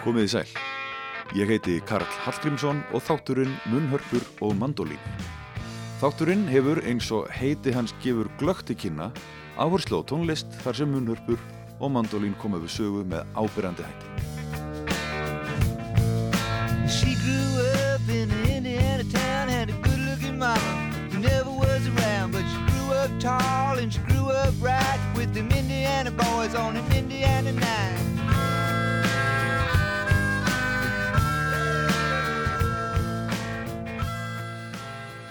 Komið í sæl. Ég heiti Karl Hallgrímsson og þátturinn Munnhörpur og Mandolín. Þátturinn hefur eins og heiti hans gefur glögt í kynna áherslu á tónlist þar sem Munnhörpur og Mandolín komið við sögu með ábyrjandi hætti.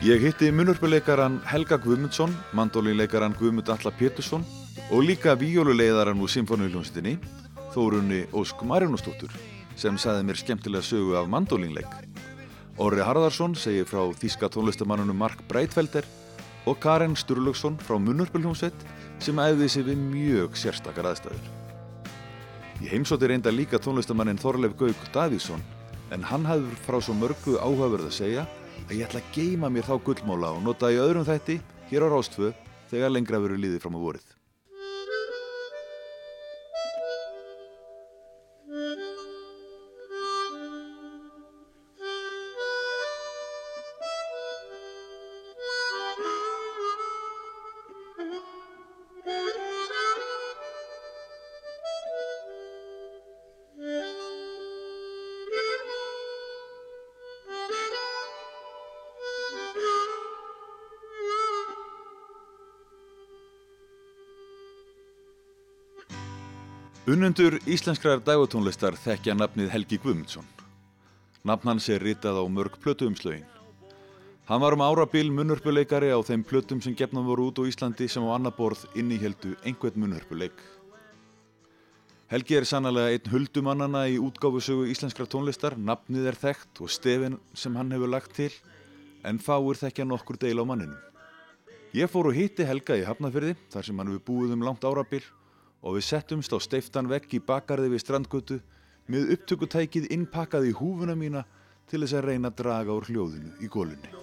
Ég hitti munurpuleikaran Helga Guðmundsson, mandólinleikaran Guðmund Alla Pétursson og líka víjóluleiðaran úr Symfóniuljónstinni, Þórunni Ósk Marjónustóttur, sem saði mér skemmtilega sögu af mandólinleik. Orri Harðarsson segir frá þíska tónlistamannunum Mark Breitfelder og Karen Sturlugsson frá Munurpuljónsveit sem æfði sig við mjög sérstakar aðstæður. Ég heimsóti reynda líka tónlistamannin Þorleif Gauk Davíðsson en hann hafður frá svo mörgu áhugaverð að segja að ég ætla að geima mér þá gullmála og nota í öðrum þætti hér á Rástfö þegar lengra veru líðið fram á vorið. Unnendur íslenskrar dægutónlistar þekkja nafnið Helgi Guðmundsson. Nafn hans er ritað á mörg plötuumslögin. Hann var um árabil munnhörpuleikari á þeim plötum sem gefnum voru út á Íslandi sem á annar borð inníheldu einhvern munnhörpuleik. Helgi er sannlega einn huldumannana í útgáfusögu íslenskrar tónlistar, nafnið er þekkt og stefin sem hann hefur lagt til, en fáur þekkja nokkur deil á manninu. Ég fór og hitti Helga í Hafnafyrði, þar sem hann hefur búið um langt árabil og við settumst á steiftan vegg í bakarði við strandgötu með upptökutækið innpakkað í húfuna mína til þess að reyna að draga úr hljóðinu í gólunni.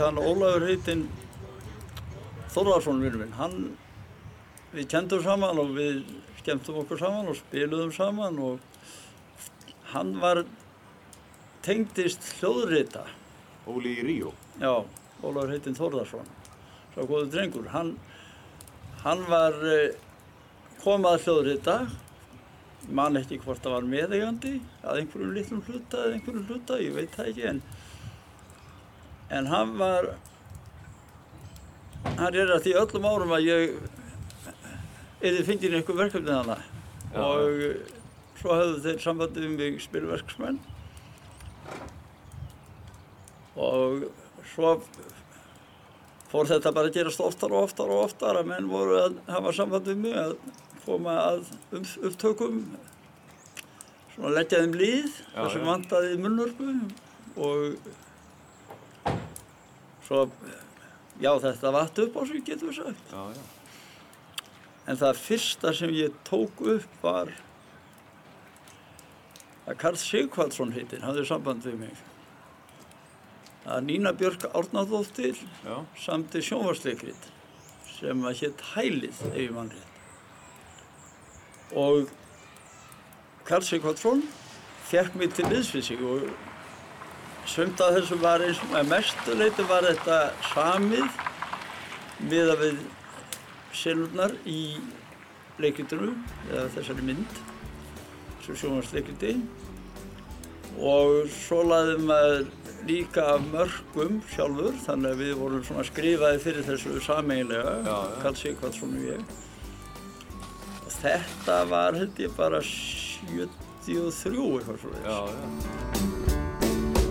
Þannig að Ólafur heitinn Þorvarsson vinnur minn, hann við kendum saman og við skemmtum okkur saman og spiluðum saman og hann var tengdist hljóðrita. Óli í Ríó? Já, Ólafur heitinn Þórðarsson svo góður drengur. Hann, hann var eh, komað hljóðrita. Man ekki hvort það var meðegandi að einhverjum litlum hluta eða einhverjum hluta, ég veit það ekki en en hann var hann er að því öllum árum að ég eða fengið einhver verkefni þannig og eh, svo hafðu þeir sambandið um mig spilverksmenn. Og svo fór þetta bara að gerast oftar og oftar og oftar að menn voru að hafa sambandið um mig að koma að um, upptökum svona leggja þeim líð þar sem vandaði munnurku og svo já þetta vatt upp á sig getur við sagt. Já, já. En það fyrsta sem ég tók upp var að Karl Sigvaldsson heitir, hafði samband við mig. Að Nína Björk Árnáðóttir samti sjónvarsleikrit sem að hétt Hælið, ef ég mann rétt. Og Karl Sigvaldsson fekk mig til liðs við sig og sömt að þessu var eins og mestuleiti var þetta samið við að við senurnar í leikritunum eða þessari mynd sem sjónvarsleikriti og svo laðið maður líka af mörgum sjálfur þannig að við vorum svona skrifaði fyrir þessu sameiginlega Karl Sigvardsson og ég. Og þetta var held ég bara 73 eitthvað svona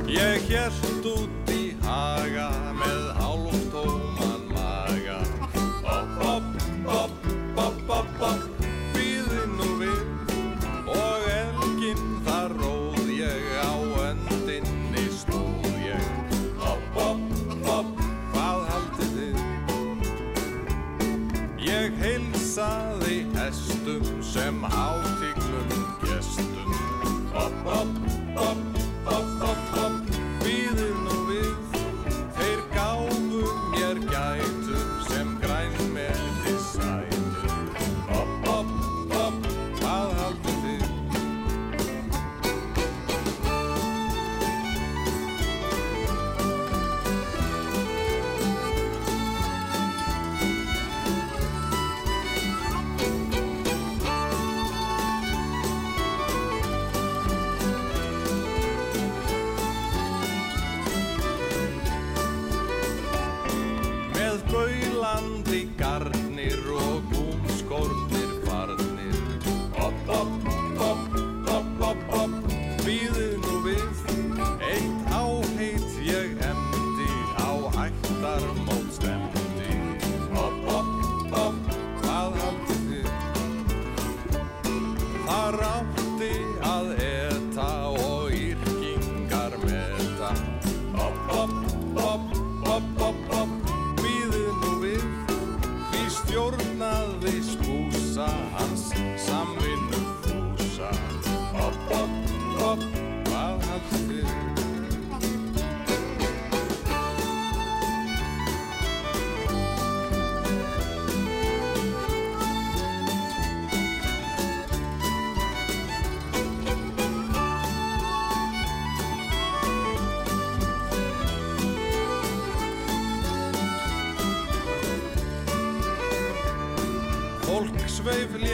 Ég hérst út í haga með hálf Heilsaði hestum sem hátiglum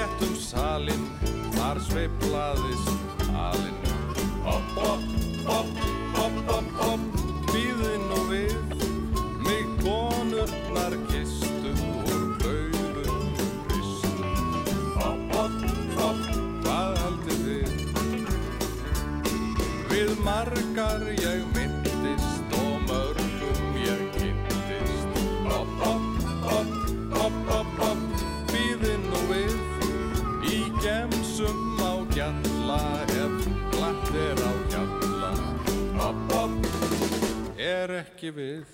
létt um salinn, þar sveiflaðist. Hopp, hopp, hopp, er ekki við.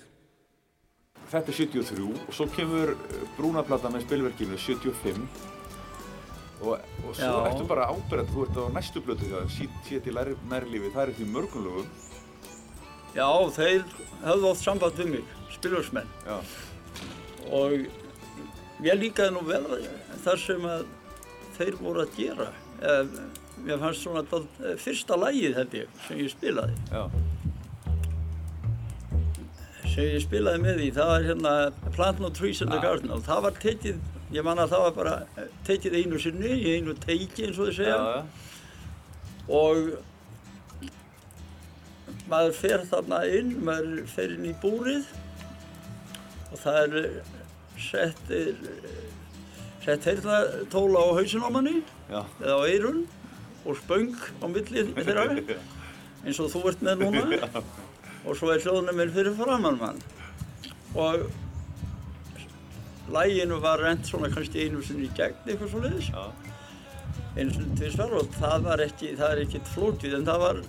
Þetta er 73 og svo kemur eh, brúnaplata með spilverkinu 75 og, og svo Já. ertu bara ábyrgð, þú ert á næstu blötu Sér til nær- nærlífi, það er því mörgum lögum. Já, þeir höfðu oft samband við mig, spilvarsmenn. Já, Og mér líkaði nú vel þar sem að þeir voru að gera. Eh, Mér fannst svona eh, fyrsta lagið held ég sem ég spilaði. já, Sem ég spilaði með því, það var hérna Plant No Trees in the Ah. Garden og það var tekið, ég man að það var bara eh, tekið einu sinni í einu teiki eins og þið segja. og maður fer þarna inn, maður fer inn í búrið og það er settir sett heyrna tóla á hausin á manni já, eða á eirun og spöng á milli þeirra eins og þú ert með núna og svo er hljóðnumir fyrir framann mann. Og læginu var rent svona kannski einu sinni í gegn eitthvað svo leiðis já, einu sinni tvisvar og það var ekki, það er ekkert flókið en það var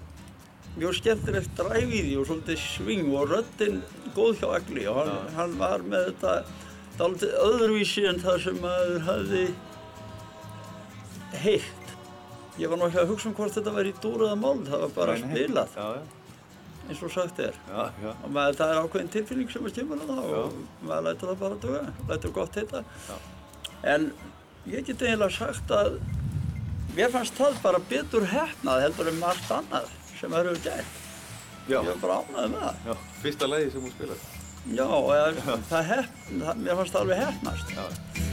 mjög skemmtilegt dræf í því og svolítið sving og röddinn góð hjá Agli og hann, Já. hann var með þetta dálítið öðruvísi en það sem maður hafði heyrt. Ég var ekki að hugsa um hvort þetta væri í dúraða mál, það var bara Nei, spilað. Já, eins og sagt er. já, já, Og maður, það er ákveðin tilfinning sem að kemur að það og maður lætur það bara duga, lætur gott heita. Já. En ég get eiginlega sagt að mér fannst það bara betur hefnað heldur en margt annað sem það eru já, Ég var bara ánægð með það. fyrsta lagi sem hún spilaði. Já, eða, það hef, það, mér fannst það alveg hefnast.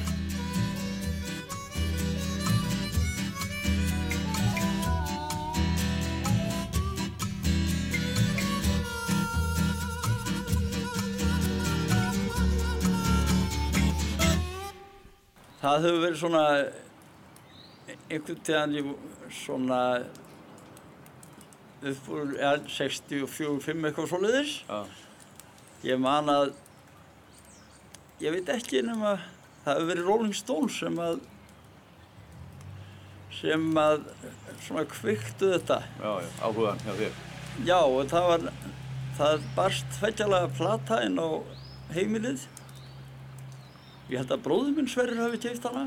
Það hefur verið svona einhvern tíðan svona upp úr ja, 64-5 eitthvað svoleiðis. já, Ég man að ég veit ekki nema það hefur verið Rolling Stones sem að sem að svona kviktu þetta. já, já, áhugaðan hjá þér. Já, og það var það barst feggjalega plata inn á heimilið. Ég held að bróður minn Sverrir hafi keift hana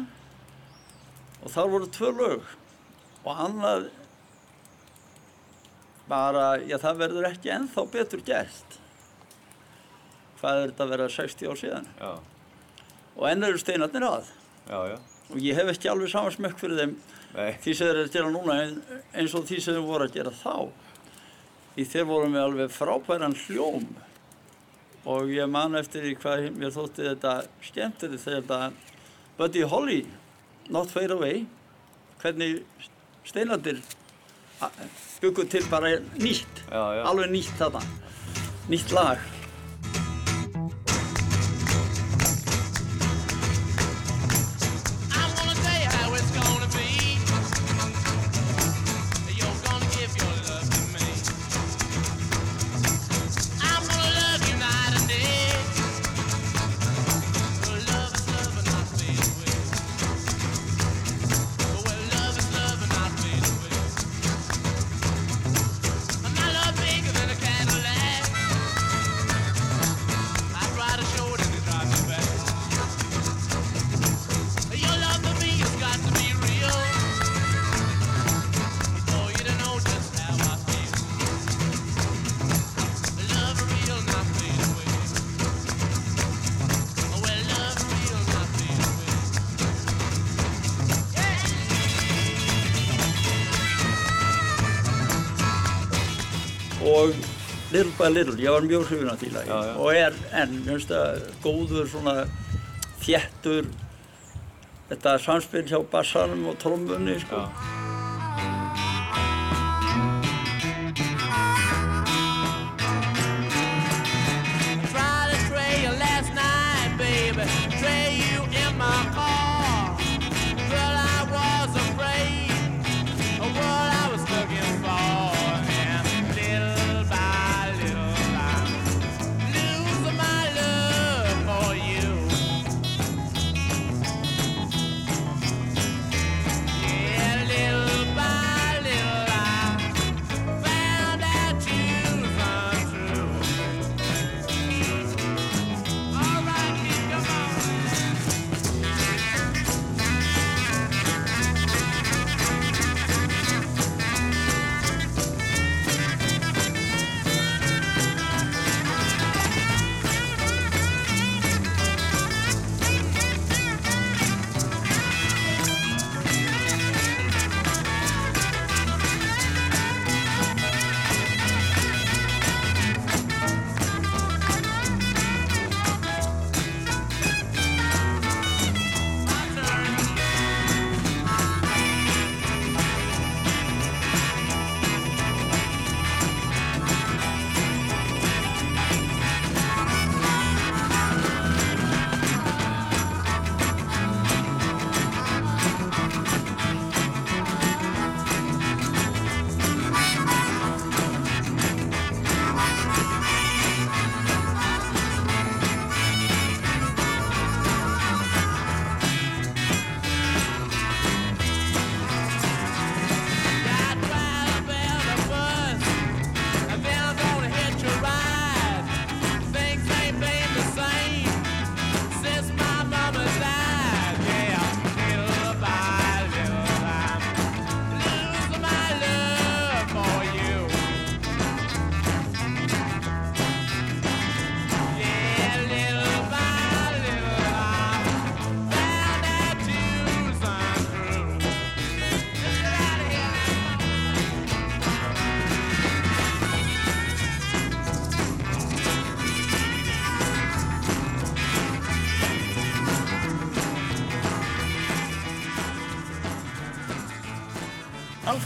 og þar voru tvö lög og annað bara, já það verður ekki ennþá betur gert. Hvað er þetta að vera 60 ár síðan? Já, Og enn eru steinarnir að. já, já. Og ég hef ekki alveg sama smökk fyrir þeim Nei, því sem þeir eru að gera núna eins og því sem þeir voru að gera þá. Því þeir voru með alveg frábæran hljóm og ég man eftir því hvað mér þótti þetta skemmtilegt þegar þetta Buddy Holly, Not Fade Away, hvernig steinarnir byggu til bara nýtt, já, já. alveg nýtt þarna, nýtt lag. Little by Little, ég var mjög hrifin af því lagi Já, já. og er enn, mér finnst það góður svona þéttur þetta samspil hjá bassanum og trommunni sko.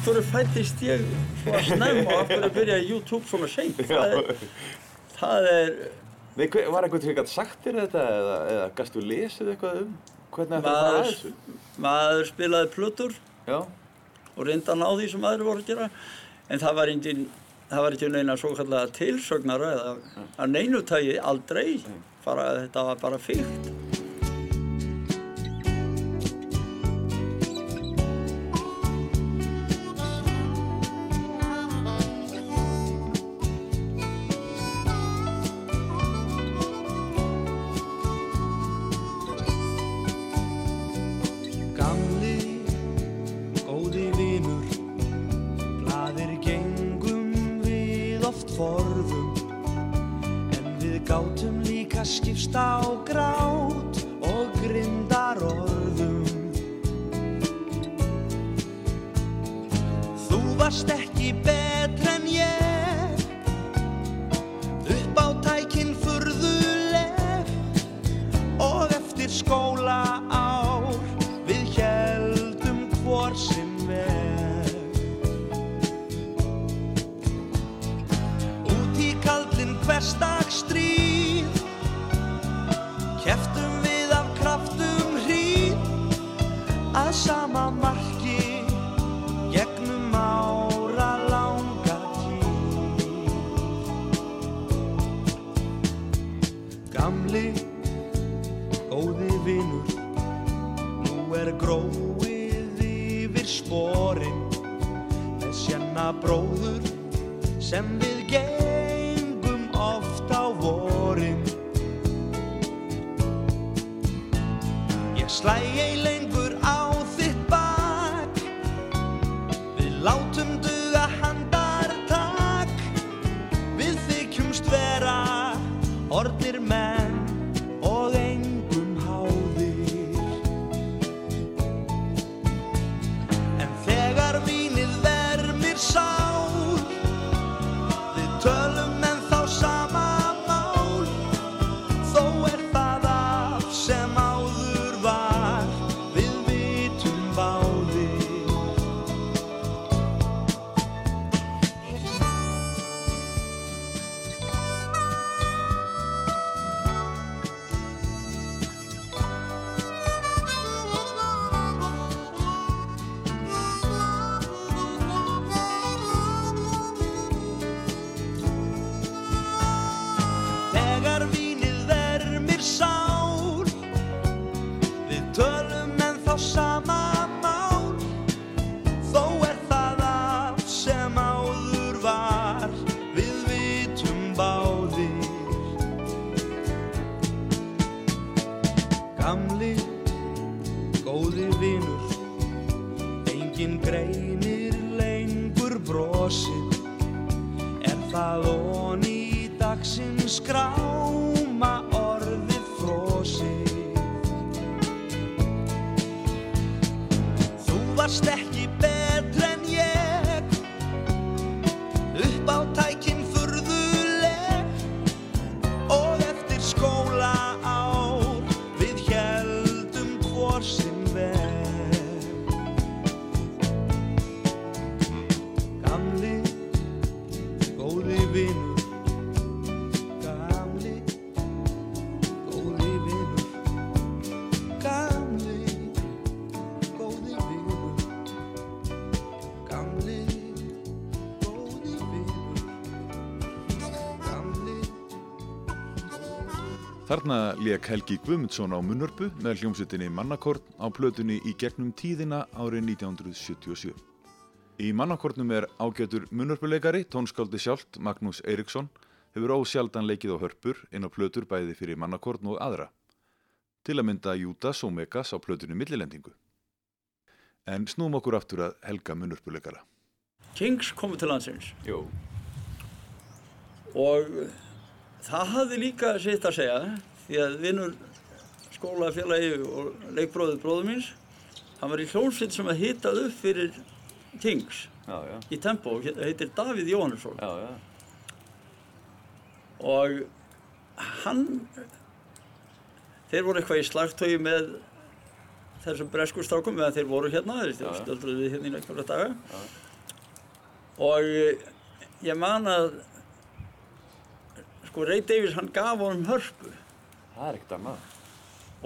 Hverju fættist ég svona snemma og af hverju byrjaði YouTube svona seint? Það er, það er Nei, hver, var eitthvað sem gæti sagt þér þetta eða, eða gæstu lesið eitthvað um hvernig það fara að maður, spilaði plötur Já, og reynda að ná því sem aðri voru að gera en það var, engin, það var ekki neina svo kallega tilsögnara eða að neinu tagi aldrei. Bara, þetta var bara fíkt por Þarna lék Helgi Guðmundsson á Munnörpu með hljómsveitinni Mannakorn á plötunni í gegnum tíðina árið 1977. Í Mannakornum er ágætur munnörpuleikari, tónskáldi sjálft Magnús Eiríksson, hefur ósjaldan leikið á hörpur inn á plötur bæði fyrir Mannakorn og aðra. Til að mynda Júdas og Megas á plötunni Millilendingu. En snúum okkur aftur að Helga munnörpuleikara. Kings komu til landsins Jó. og það hafði líka sitt að segja því að vinnur skólafélagi og leikbróður bróður míns hann var í hljómsveit sem að hitað upp fyrir Kings Já, já, í tempo, heitir Davíð Jóhannesson. Já, já. og hann þeir voru eitthvað í slagtögi með þessum bresku strákum meðan þeir voru hérna, þeir við hérna í einhverja daga. Og ég man að sko Ray Davies hann gaf honum hörpu Það er ekkert annað.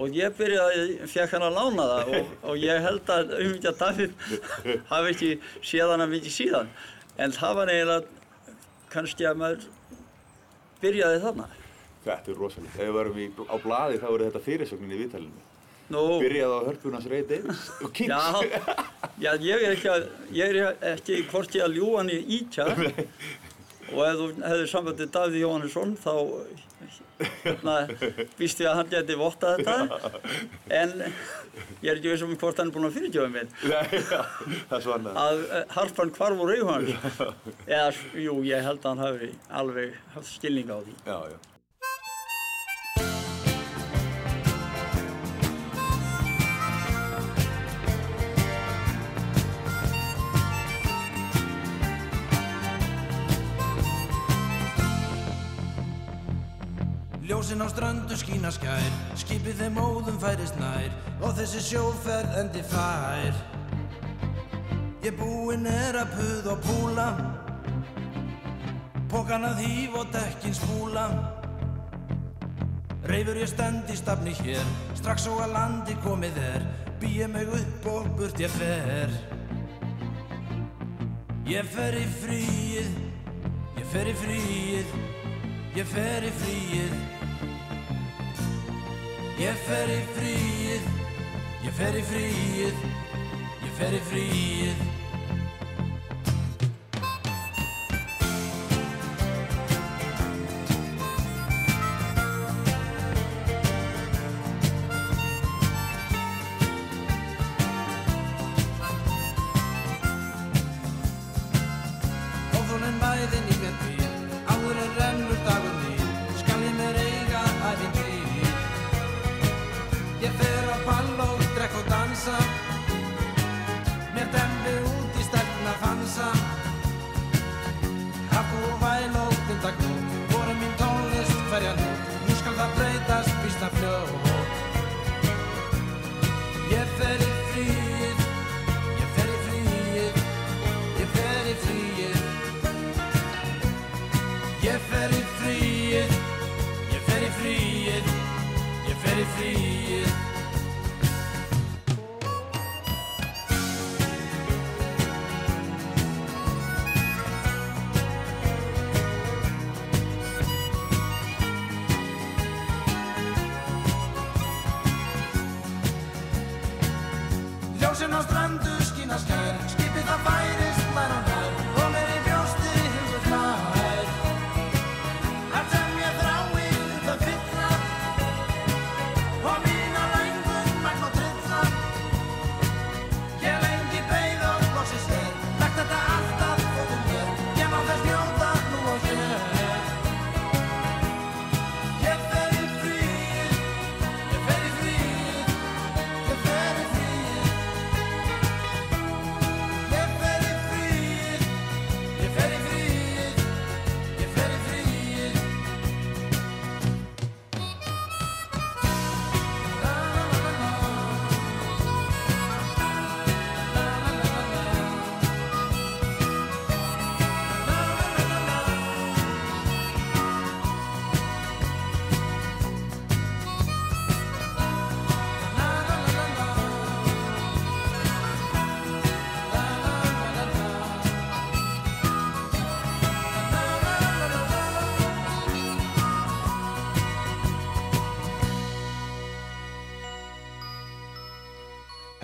og ég byrjaði, fekk hann að lána það og, og ég held að umhyggja Davíð hafi ekki séð hana mikið síðan en það var eiginlega kannski að maður byrjaði þarna Þetta er rosalegt. Ef við varum á blaði þá er þetta fyrirsögnin í viðtælinu. Nú, Byrjaði á hörpunans Ray Davis og Kings. Já, já, ég er ekki, að, ég er ekki hvort ég að ljúa hann í ítja og ef þú hefur sambandið Davíð Jóhannesson þá hérna, býst ég að hann geti vottað þetta. En ég er ekki veist um hvort hann er búinn að fyrirgjöfa mér. Nei, að eh, harpan hvarf úr augu hans eða, jú, ég held að hann hafi alveg haft skilning á því. Já, já. Ljósin á ströndu skína skær. Skipið þeim óðum færist nær Og þessi sjóferð endi fær. Ég búinn er að puð og púla Pókan að hýf og dekkin spúla. Reifur ég stend í stafni hér Strax og að landi komið er Býja mig upp og burt ég fer. Ég fer í fríið Ég fer í fríið Ég fer í fríið Ég fer í fríið Ég fer í fríið Ég fer í fríið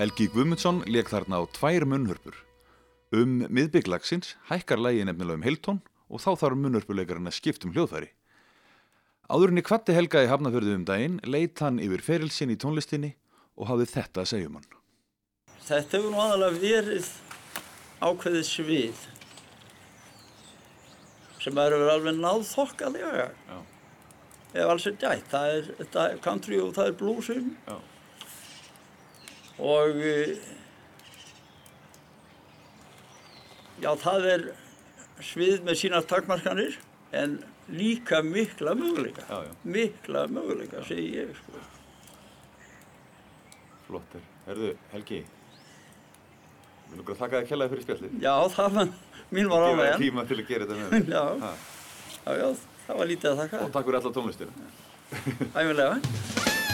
Helgi Guðmundsson leik þarna á tvær munnhörpur. Um miðbygglagsins hækkar lægi nefnilega um heiltón og þá þarf munnhörpuleikarinn að skipta um hljóðfæri. Áðurinni kvatti Helga í Hafnafjörðu um daginn leit hann yfir ferilsinn í tónlistinni og hafði þetta að segja um hann. Þetta hefur nú aðalega verið ákveðið svið sem er verið alveg náð þokkalega. Já. Ef alls er gætt. Það er, country og það er bluesin. Já. Og eh, já, það er svið með sínar takmarkanir en líka mikla möguleika. Já, já. Mikla möguleika, segi ég, sko. Flottir. Herðu, Helgi, við erum að þakka þér kjallaði fyrir spjallið. Já, það var, mín var Gefa þér ánægjan. tíma til að gera þetta með mér. Já. Já, já, það var lítið að þakka. Og takk fyrir alla tónlistina. Æfilega.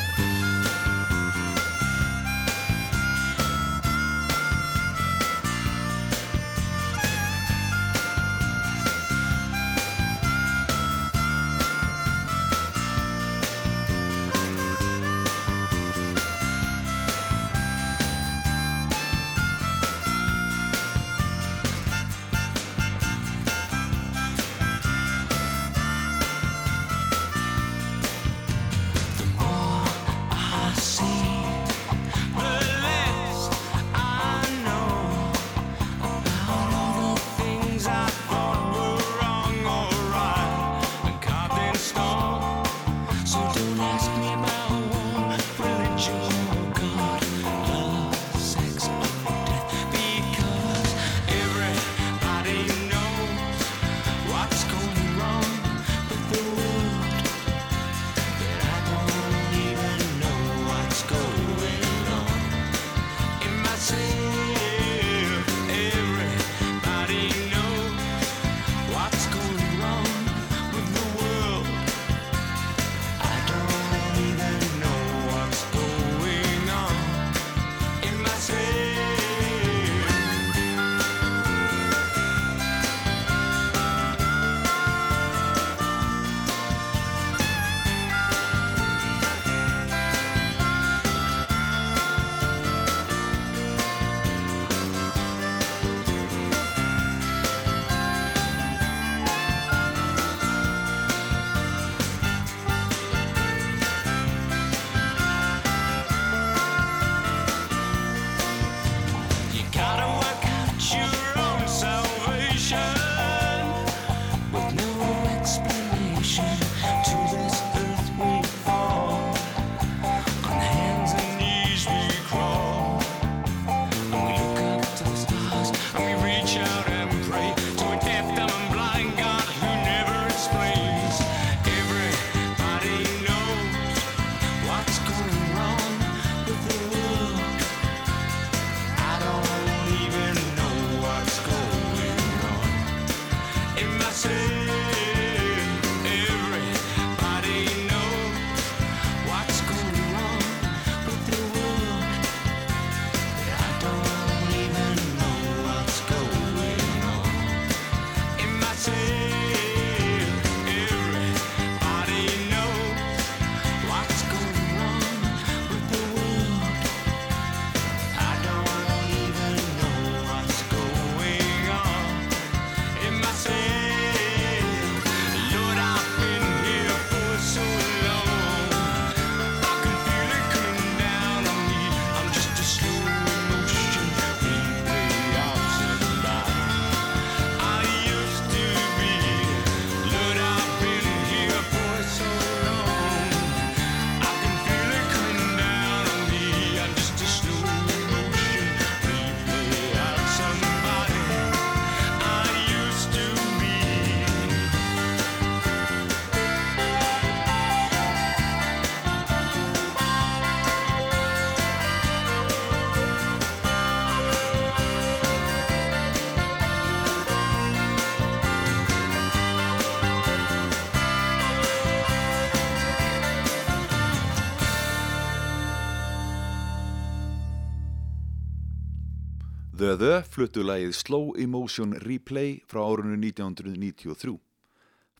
The The fluttu lagið Slow Emotion Replay frá árunnu 1993.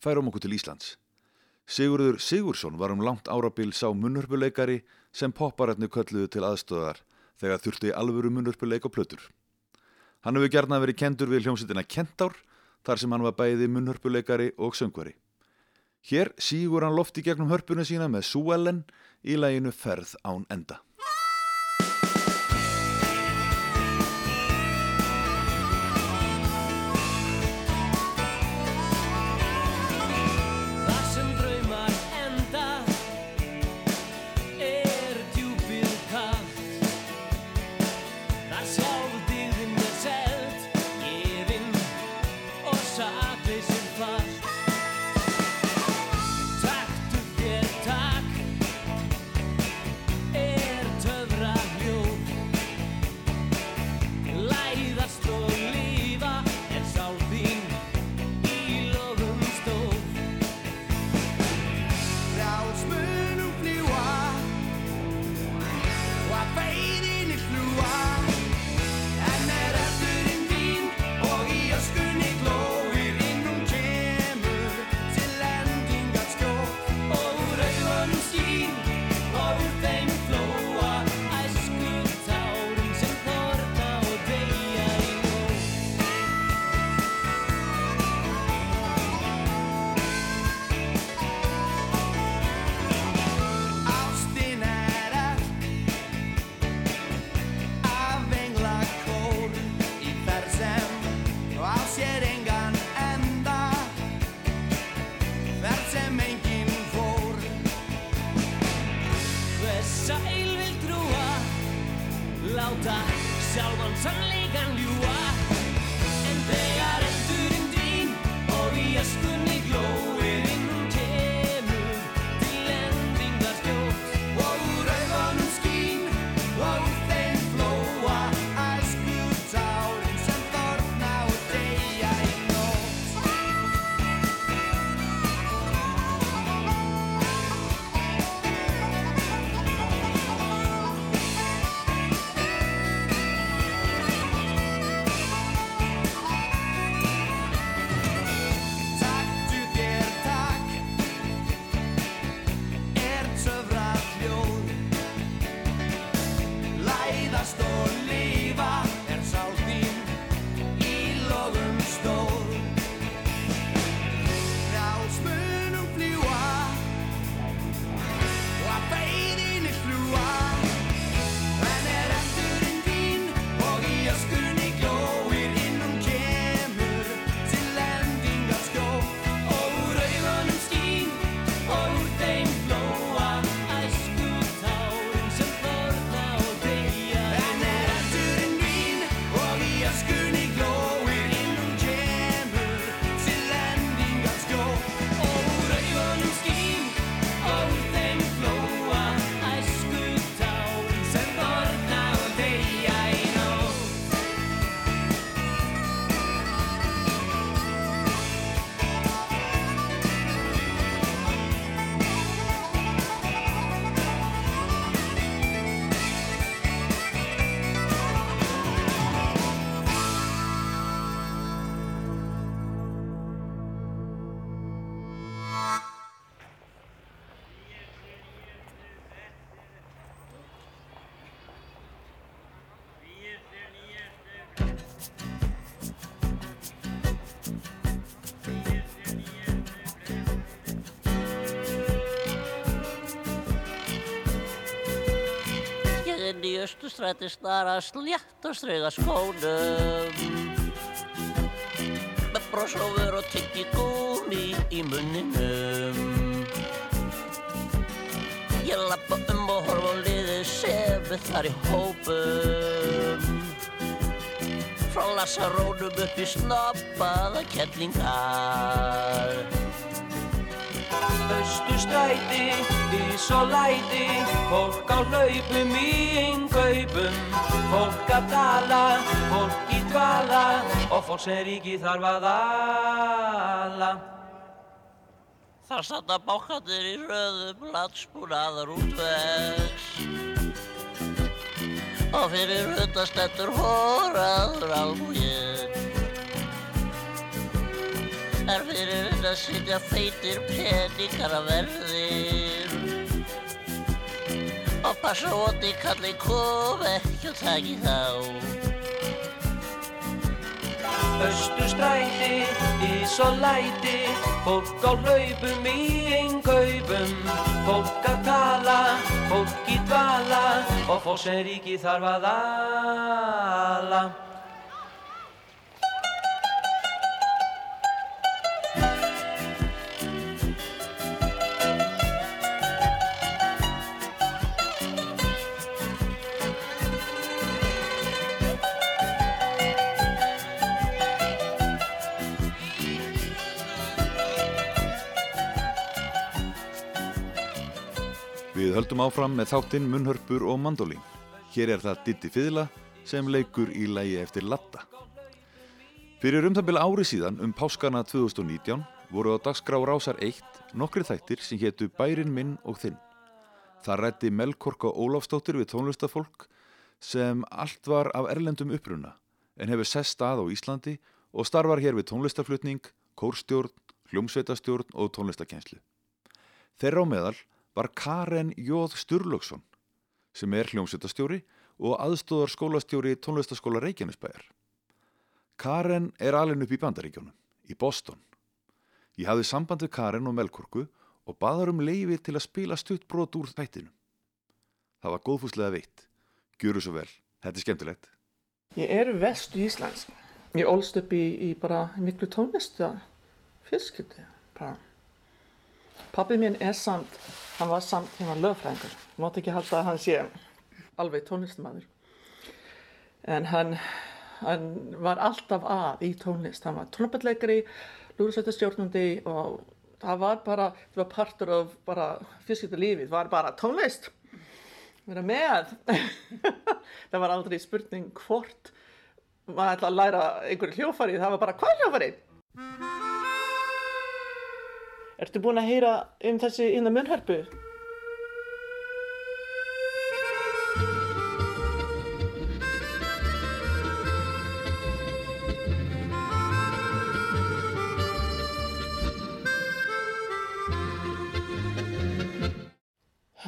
Færum okkur til Íslands. Sigurður Sigursson var um langt árabil sá munnhörpuleikari sem popparætni kölluðu til aðstöðar þegar þurfti alvöru munnhörpuleik og plötur. Hann hefur gerna verið kendur við hljómsveitina Kentár þar sem hann var bæði munnhörpuleikari og söngvari. Hér sígur hann lofti gegnum hörpuna sína með Suellen í læginu Ferð án enda. Inn í Östustræti snara slétt og strauga skónum. Með brosófur og tyggi gúmi í munninum. Ég lappa um og horfa á liðið sefi þar í hópum. Frá lasarónum upp í snoppaða kettlingar Östustræti, ís og læti, fólk á hlaupum í innkaupum, fólk að tala, fólk í dvala og fólk sem ríki þarf að ala. Þar standa bákandir í röðum landsbúnaðar útvegs. Og fyrir utastendur hóraður albúið. Er fyrir þetta sitja feitir peningar að verðir og passa óti kalli kom ekki og taki þá. Östustræti, ís og læti, fólk á hlaupum í einkaupum, fólk að tala, fólk í dvala og fólk sem ríki þarf að ala. Við höldum áfram með þáttinn munnhörpur og mandolín. Hér er það Diddi Fiðla sem leikur í lægi eftir Latta. Fyrir um það bila ári síðan um páskana 2019 voru á dagskrá Rásar 1 nokkri þættir sem hétu Bærin minn og þinn. Það rætti Melkorka Ólafsdóttir við tónlistafólk sem allt var af erlendum uppruna en hefur sest stað á Íslandi og starfar hér við tónlistaflutning, kórstjórn, hljómsveitastjórn og tónlistakenslu. Þeirra á meðal var Karen Jóð Sturlöksson sem er hljómsveitastjóri og aðstóðar skólastjóri tónlistaskóla Reykjanesbæjar. Karen er alveg upp í bandaríkjónum, í Boston. Ég hafði samband við Karen og Melkorku og baðar um leifi til að spila stutt brot úr þættinu. Það var góðfúslega veitt. Gjöru svo vel. Þetta er skemmtilegt. Ég er vestu íslensk. Ég ólst upp í, í bara miklu tónlistu fjölskyldi. Bara. Pappi minn er samt, hann var samt hérna lögfræðingur. Mátt ekki halda að hann sé alveg tónlistamæður. En hann, hann var alltaf að í tónlist. Hann var trompetleikari, lúðursveitastjórnandi og það var bara, það var partur af bara fjölskyldi lífið, var bara tónlist. Vera með. það var aldrei spurning hvort maður ætla að læra einhverju hljófari, það var bara hvað hljófari? Ertu búin að heyra um þessi innan munnhörpu?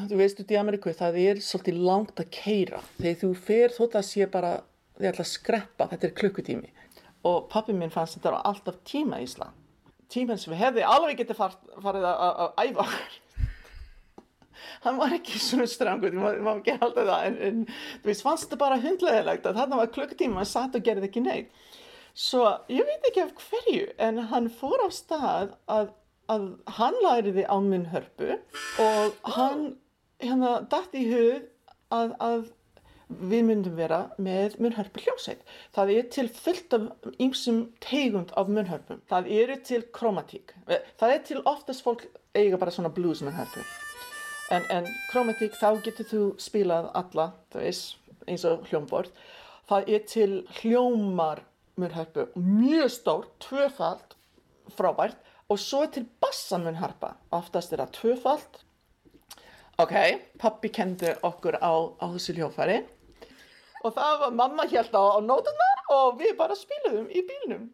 Þú veist út í Ameríku, það er svolítið langt að keira. Þegar þú fer þótt að sé bara, þið ætla að skreppa, þetta er klukkutími. Og pappi minn fannst þetta var alltaf tíma í Ísland. Tíminn sem hefði alveg getið far, farið að, æfa. Hann var ekki svona strangur, þú má, ekki halda það, en, en þú veist, fannst þetta bara hundlegilegt að þarna var klukkutíma, hann satt og gerði ekki neitt. Svo ég veit ekki af hverju, en hann fór á stað að, að hann læriði á munnhörpu og hann hérna datt í hug að, að við myndum vera með munnhörpu hljómsveit. Það er til fullt af ýmsum tegund af munnhörpum. Það eru til kromatík. Það er til oftast fólk eiga bara svona blues munnhörpu. En, en kromatík þá getur þú spilað alla, þú veist, eins og hljómborð. Það er til hljómar munnhörpu, mjög stór, tvöfald, frábært. Og svo er til bassamunnharpa, oftast er það tvöfald. Ok, pappi kendi okkur á, á þessu hljófari. Og það var mamma hérna á, nótunar og við bara spiluðum í bílnum.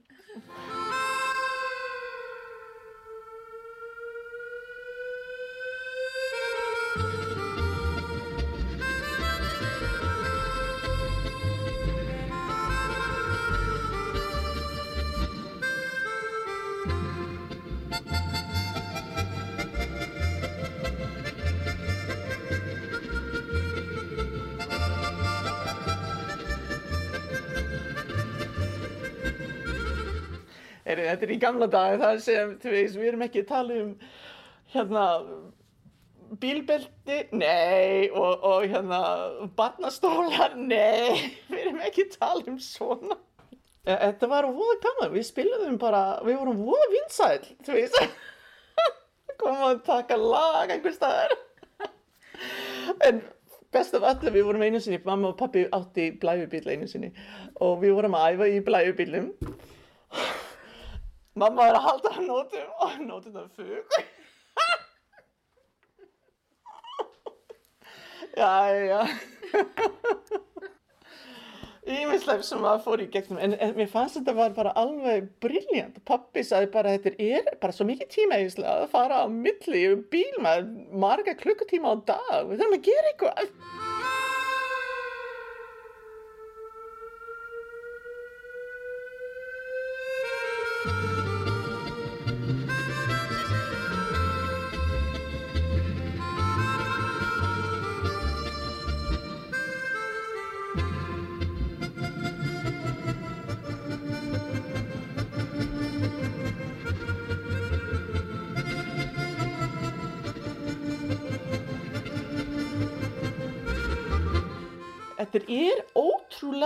Gamla dag þar sem, veist, við erum ekki að tala um hérna bílbelti, nei, og, og hérna barnastólar, nei, við erum ekki að tala um svona. E- Þetta var voða gaman, við spilaðum bara, við vorum voða vinsæl, þú veist, komum að taka lag einhver staðar. En best af öllu, við vorum einu sinni, mamma og pappi átti blæjubíl einu sinni og við vorum að æfa í blæjubílum. Mamma er að halda á nótum og nótum það fug. já, já. ímislegt sem maður fór í gegnum en, en mér fannst þetta var bara alveg briljant pappi sagði bara þetta er bara svo mikið tíma íslega að fara á milli í bíl með marga klukkutíma á dag við þurfum að gera eitthvað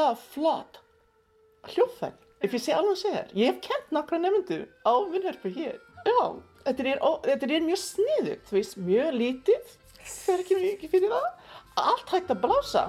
ótrúlega flott hljóðfæri, ef ég sé alveg að segja þér. Ég hef kent nokkra nefndu á vinnherpu hér. Já, þetta er, þetta er mjög sniðugt, þú veist, mjög lítið, það er ekki mikið fyrir það. Allt hægt að blása.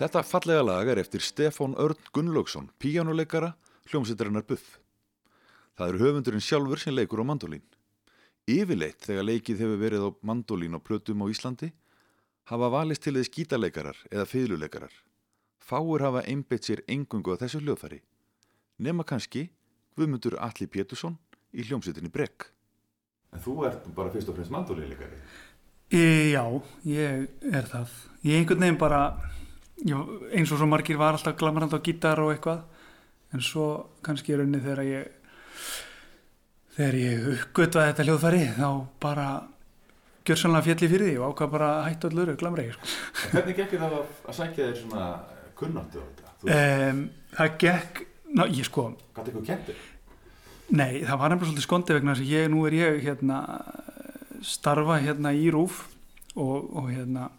Þetta fallega lag er eftir Stefán Örn Gunnlaugsson, píjánuleikara, hljómsveitarinnar Buff. Það er höfundurinn sjálfur sem leikur á mandolín. Yfirleitt þegar leikið hefur verið á mandolín og plötum á Íslandi hafa valist til þess gítarleikarar eða fiðluleikarar. Fáur hafa einbeitt sér engungu á þessu hljóðfæri. Nema kannski Guðmundur Alli Pétursson í hljómsveitinni Brekk. En þú ert bara fyrst og fremst mandolínleikari. E, já, ég er það. Ég einhvern veginn bara, já, eins og svo margir var alltaf glamrand á gítar og eitthvað, en svo kannski er unni þegar ég, þegar ég uppgötvaði þetta hljóðfæri, þá bara gjörsanlega fjalli fyrir því og ákvað bara að hætta öllu öru glamregi. Sko. Hvernig gekkir það að, að sækja þér svona kunnáttu á þetta? Um, það gekk, ná, ég sko, gæti eitthvað kentir? Nei, það var nefnilega svolítið skondi vegna þess að ég, nú er ég hérna starfa hérna í rúf og, og hérna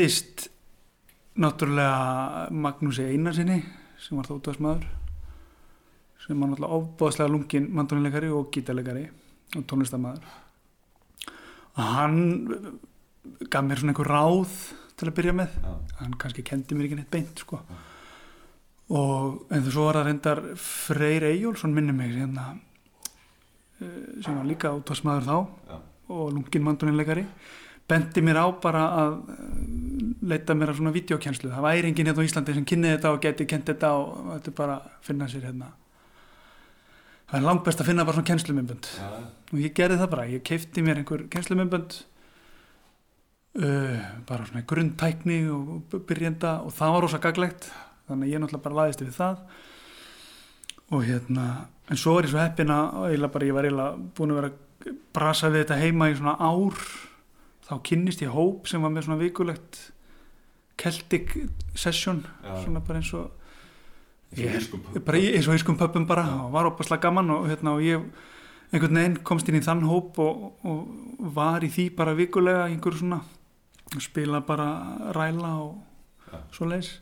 kynntist náttúrulega Magnúsi Einarsinni sem var þóttasmaður sem var náttúrulega ofbóðslega lungin mandónilegari og gítalegari og tónlistamæður og hann gaf mér svona einhver ráð til að byrja með. Hann kannski kendi mér ekki neitt beint sko. og en þú svo var það reyndar Freyr Eyjólfsson minni mig hérna, eh, sem var líka útvarsmaður þá og lungin mandónilegari bendi mér á bara að eh, leita mér að svona videokjenslu það væri enginn hérna á Íslandi sem kynni þetta og geti kent þetta og þetta er bara að finna sér hérna. Það er langt best að finna bara svona kennslumimbönd og ég gerði það bara, ég keipti mér einhver kennslumimbönd uh, bara svona grunntækni og byrjenda og það var rosa gaglegt þannig að ég náttúrulega bara laðist við það. Og hérna en svo er ég svo heppin að eiginlega bara, ég var eiginlega búin að vera brasa við þetta heima í svona ár þá kynnist ég hóp sem var með svona vikulegt Celtic session Já. svona bara eins og pöbbum. bara í- eins og ískum pöppum bara og var opaslega gaman og, hérna, og ég einhvern veginn komst inn í þann hóp og, og var í því bara vikulega í einhverju svona spila bara ræla og svo leis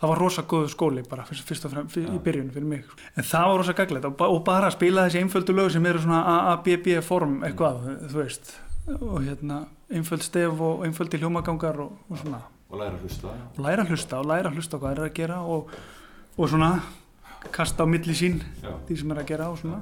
það var rosa góðu skóli bara fyrst, fyrst og fremst í byrjun fyrir mig en það var rosa gaglegt og, og bara spila þessi einföldu lög sem eru svona AABB form eitthvað, þú veist. Og hérna einföld stef og einföldi hljómagangar og, og svona. Og læra að hlusta. Og læra að hlusta og læra að hlusta hvað eru að gera og, og svona kasta á milli sín Já. því sem er að gera og svona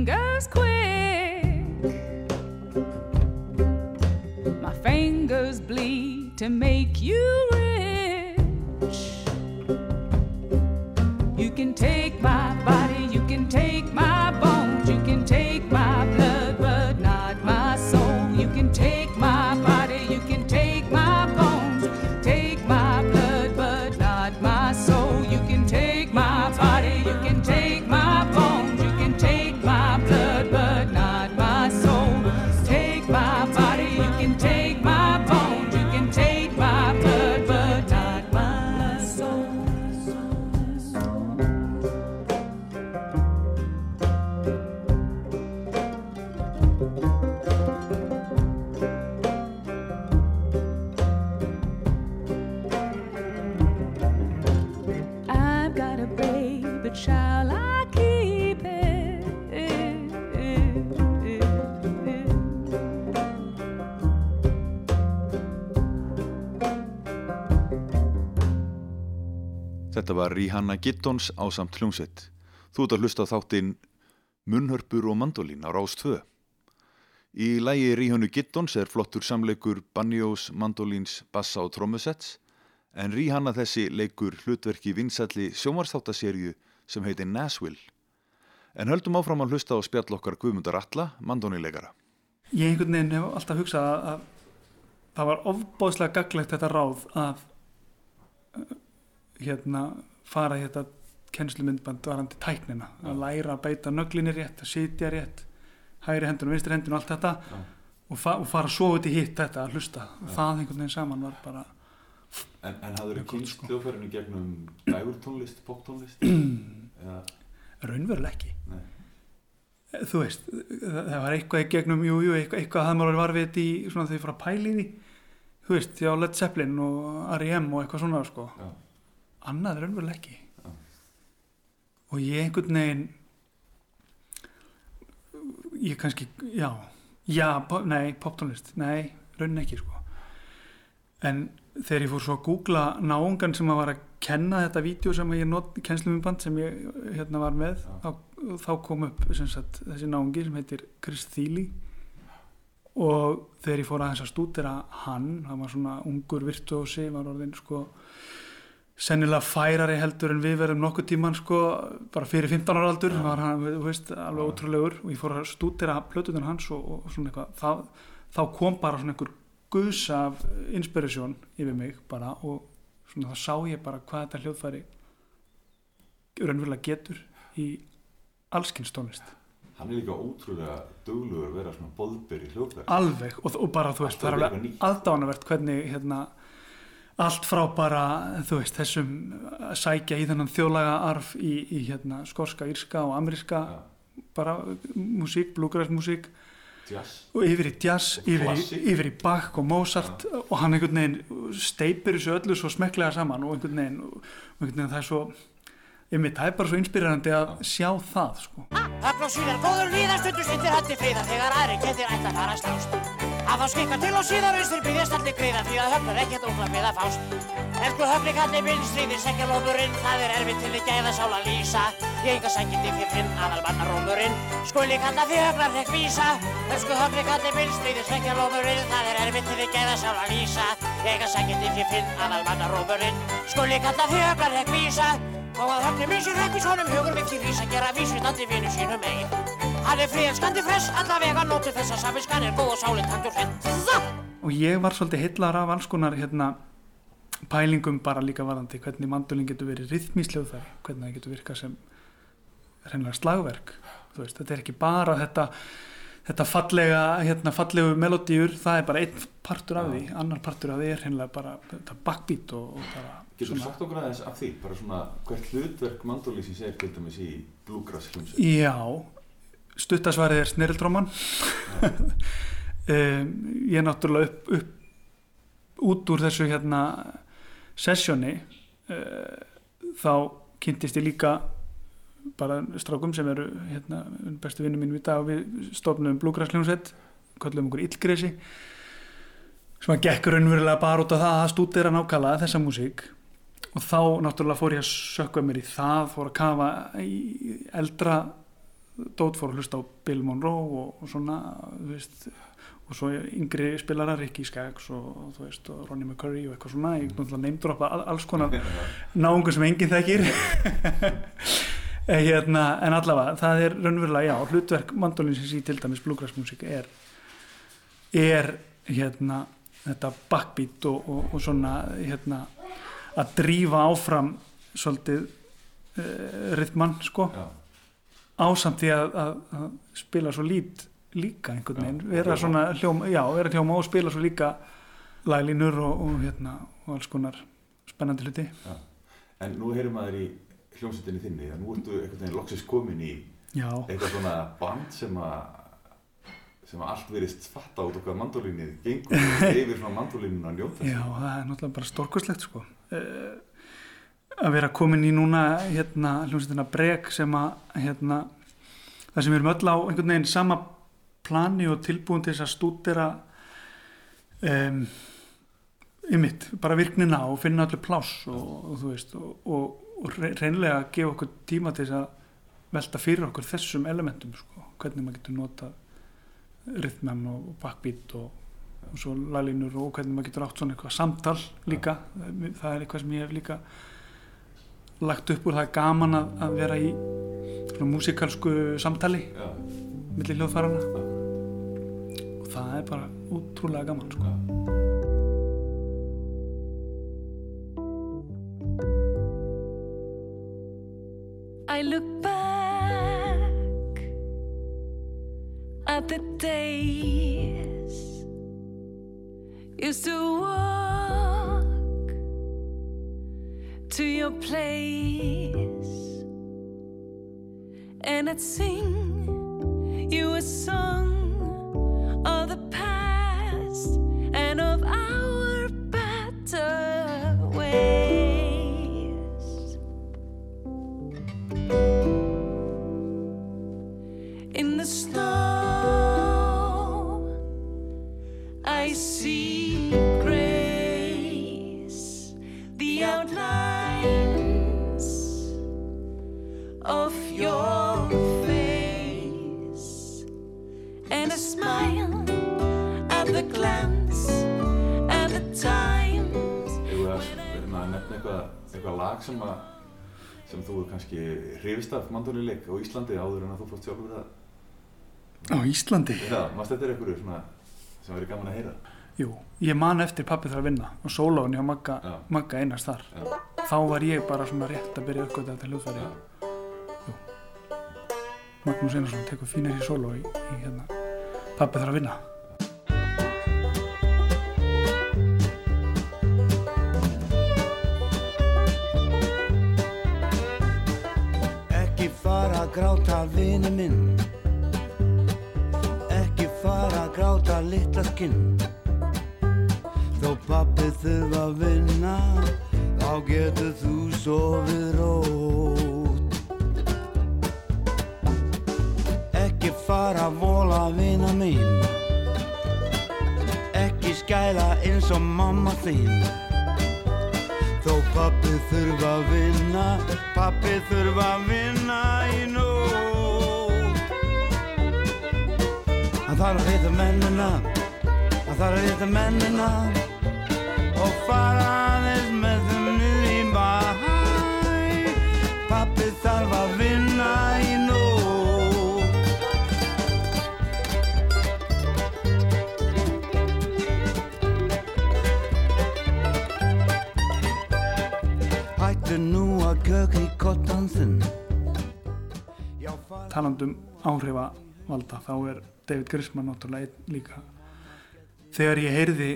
fingers Þetta var Rihanna Gittons ásamt hljómsveit. Þú ert að hlusta á þáttinn Munnhörpur og mandolín á Rás 2. Í lægi Rihannu Gittons er flottur samleikur banjós, mandolíns, bassa og trommusets en Rihanna þessi leikur hlutverki vinsalli sjómarstháttaserju sem heitir Nashville. En höldum áfram að hlusta á spjall okkar Guðmundar Alla, mandónilegara. ég einhvern veginn hef alltaf hugsað að, að það var ofbóðslega gaglegt þetta ráð uh, hérna fara þetta kennslumyndband varandi tæknina. Að læra að beita nöglinni rétt, að sitja rétt hægri hendun og vinstri hendun og allt þetta. Og, fa og fara svo út í hitt þetta að hlusta. Og það einhvern veginn saman var bara En, en hafður þú kynst hljóðfærinu gegnum dægurtónlist, poptónlist? Raunveruleg ekki. Nei. þú veist, það það var eitthvað í gegnum, jú, jú, eitthvað, eitthvað hafði maður var við þetta í svona þegar ég fór að pæla í því. Þú veist, já, Led Zeppelin og R.E.M. og eitthvað svona, sko. Annað er raunveruleg ekki. Og ég einhvern veginn ég kannski, já já, pop, nei, poptónlist, nei raunin ekki, sko. En þegar ég fór svo að googla náungan sem að var að kenna þetta vídeo sem ég not, kennslumimband sem ég hérna var með þá, þá kom upp sagt, þessi náungi sem heitir Chris Thiele. Og þegar ég fór aðeins að stúdera hann, hann var svona ungur virtuósi, var orðin sko sennilega færari heldur en við verðum nokkuð tíman sko bara fyrir 15 ára aldur var hann, þú veist, alveg ótrúlegur og ég fór að stúdera plötuðun hans og, og svona eitthvað. Þá, þá kom bara svona einhver guðs af inspiration yfir mig bara og svona þá sá ég bara hvað þetta hljóðfæri raunverulega getur í allskins tónlist. Hann er líka ótrúlega duglugur að vera svona boðberi hljóðfæri. alveg og, og bara þú veist, það er alveg aðdánavert hvernig hérna allt frá bara, þú veist, þessum að sækja í þennan þjóðlaga arf í, í hérna skorska, írska og ameríska bara músík, bluegrass músík Jazz. og yfir í jazz, yfir í, yfir í Bach og Mozart og hann einhvern veginn steipir þessu öllu svo smekklega saman og einhvern veginn, og einhvern veginn það er svo einmitt, það er bara svo inspirerandi að sjá það sko. Ögn og síðar góður víðar stundu stundir höndi fríðar þegar aðri getur ætti að fara slást. Að þá skikka til og síðar austur byggjast allir greiða því að höfnur ekkert ókla við að fást. Elsku höfni kalli minn stríðir sekja lómurinn, það er erfitt til þið gæða sála lýsa. Ég enga sækindi fyrir finn aðal manna rómurinn, skuli kalla því höfnar hrekk vísa. Elsku höfni kalli minn stríðir sekja lómurinn, það er erfitt til þið gæða sála lýsa. Ég enga sækindi fyrir finn aðal manna rómurinn, skuli kalla því höfnar hrekk vísa. Og að höfni minn sér hrekk í svonum hugur mikið vísa gera vísvitandi vinnu sínum eigin. Hann er fríðanskandi fress, allavega nóttu þess að safinskan er góð og sálinn taktur hreint. og ég var svolítið hillar af alls konar hérna, pælingum bara líka varandi hvernig mandolin getur verið rithmísljóðfæri hvernig það getur virkað sem reynilega slagverk Þú veist, þetta er ekki bara þetta þetta fallega, hérna, fallegu melodíur, það er bara einn partur af því, annar partur af því er reynilega bara þetta backbeat og, og bara Getur þú sagt okkur aðeins af því, bara svona hvert hlutverk mandolísins er til dæmis í bluegrass hljómsveit? Já, stuttasvarið er snirildróman um, ég er náttúrulega upp, upp út úr þessu hérna sessjóni uh, þá kynntist ég líka bara strákum sem eru hérna, bestu vinnum mínum í dag og við stofnum Bluegrass hljómsveit kallum okkur Illgresi sem að gekk raunverulega bara út af það að stúdera nákvæmlega þessa músík. Og þá náttúrulega fór ég að sökka mér í það, fór að kafa í eldra dót, fór að hlusta á Bill Monroe og, og svona, þú veist og svo yngri spilarar, Ricky Skaggs og, þú veist, og Ronnie McCurry og eitthvað svona, ég náttúrulega neymdroppa all, alls konar náungur sem enginn þekkir Eh, hérna, en allavega, það er raunverulega, já, hlutverk mandolinsins í til dæmis bluegrassmusík er er hérna þetta backbeat og, og, og svona hérna að drífa áfram svolítið uh, rytman sko Já. Ásamt því að, að, að spila svo lít líka einhvern veginn. vera svona hljóma, já, vera hljóma og spila svo líka laglínur og, og hérna og alls konar spennandi hluti. En nú heyrum maður í hljómsveitinni þinni, að nú ertu einhvern veginn loksins komin í já, eitthvað svona band sem að sem að allt verist fatta út okkar mandolínið gengur yfir svona mandolínun að njóta. Já, það er náttúrulega bara stórkostlegt sko. Uh, að vera komin í núna hérna hljómsveitina breg sem að hérna það sem við erum öll á einhvern veginn sama plani og tilbúin til þess að stúdera um, ymmit, bara virknina og finna allir pláss og, og þú veist og, og, og re- hreinlega að gefa okkur tíma til þess að velta fyrir okkur þessum elementum sko. hvernig maður getur nota rithman og backbeat og, svo laglínur og hvernig maður getur átt svona eitthvað samtal líka það er eitthvað sem ég hef líka lagt upp úr það gaman að, að vera í svona músikalsku samtali Já. milli hljóðfærana og það er bara útrúlega gaman sko. I look back at the days used to walk to your place. And I'd sing you a song of the past and of our better eitthvað, lag sem, að, sem þú kannski hrifist af mandólileik á Íslandi áður en að þú fórst sjálfur það. á Íslandi Já, maður þetta er einhverju svona sem verið gaman að heyra. Jú, ég man eftir pappi þarf að vinna og sólóin hjá Magga. Magga einast þar Já. þá var ég bara svona rétt að byrja uppgöta til hljóðfæri. Jú. Magnús Einarsson tekur fínir í sóló í, í hérna pappi þarf að vinna gráta vini minn. Ekki fara að gráta litla skinn. Þó pappi þurfa að vinna Þá getur þú sofið rót Ekki fara að vola vina mín Ekki skæla eins og mamma þín. Þó pappi þurfa að vinna, pappi þurfa að vinna í nótt. Þarf að reyta mennina, hann þarf að reyta mennina og fara aðeins með þeim niður í bæ. Pappi þarf að vinna í nú að kökri kottan þinn. Já, fara... talandum áhrifavalda þá er David Grisman náttúrulega líka. Þegar ég heyrði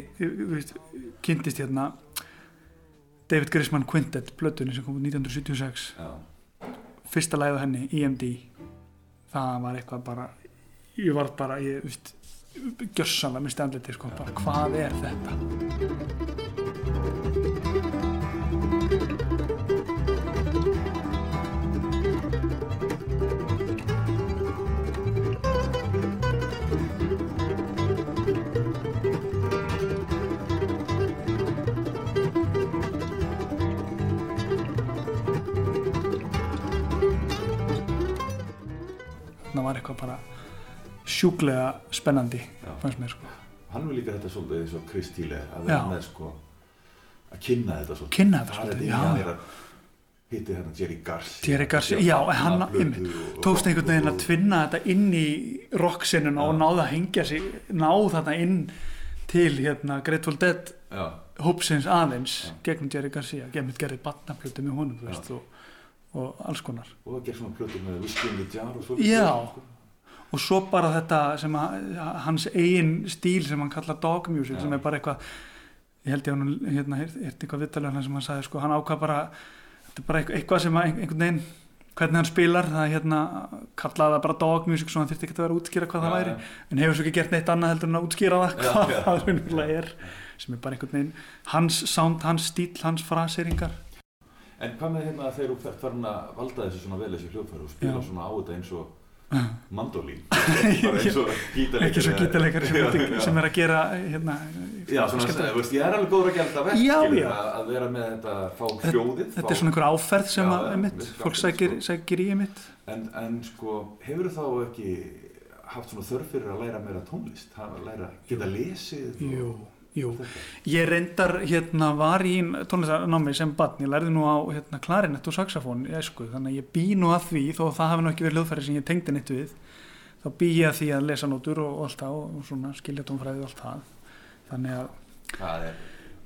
veist, kynntist hérna David Grisman Quintet blötunni sem kom út 1976 Já. fyrsta á henni, EMD það var eitthvað bara ég var bara, ég veist gjörsanlega með stjandleiti sko, bara hvað er þetta það var eitthvað bara sjúklega spennandi Já. fannst mér sko Hann vil líka þetta svolítið eins og Chris Thiele að vera með sko að kynna þetta svolítið. Kynna þetta svolítið, í já, já. er að hitti hérna Jerry Garcia. Jerry Garcia, já, hann tókst einhvern veginn að tvinna þetta inn í rocksinuna og náða að hengja sig náð þarna inn til hérna Grateful Dead hópsins aðeins gegnum Jerry Garcia, gemið gerði batnaplötu með honum þú veist, og, og alls konar og það gerð svona plötur með Whiskey Jar og svo. Já. og svo bara þetta sem að, hans eigin stíl sem hann kallar dog music Já. sem er bara eitthvað ég held ég hann hérna, hirt eitthvað vittalega sem hann sagði sko, hann ákvað bara þetta er bara eitthvað, sem að ein- einhvern veginn hvernig hann spilar, það hérna kallaði það bara dog music, svo hann þyrfti ekki að vera að útskýra hvað það Já, væri, já. en hefur svo ekki gert neitt annað heldur en að útskýra það hvað það raunverulega er sem er bara einhvern veginn hans sound, hans stíl, hans fraseringar En hvað með hérna þegar þú ert farin að valda þessu svona vel þessi hljóðfæri og spila Já. svona á þetta eins og mandolín? Eins og gítarleikari ekki svo gítarleikari sem, sem er að gera hérna, Já, svona, þú veist, ég er alveg góður að gera þetta já. Að, að vera með þetta, fá hljóðið þetta fá, er svona einhver áferð sem Já, að, mér finnst fólk sækir, sko. sækir í einmitt. En, en sko, hefur þá ekki haft svona þörf fyrir að læra meira tónlist? Að læra, geta lesið og- Jú. Ég reyndar hérna var í tónlistarnámi sem barn, ég lærði nú á hérna, klarinett og saxofón í æsku, þannig að ég bý nú að því, þó að það hafi nú ekki verið hljóðfæri sem ég tengdi neitt við, þá bý ég að því að lesa nótur og, og allt það og, svona skilja tónfræði og allt það. Þannig að, það er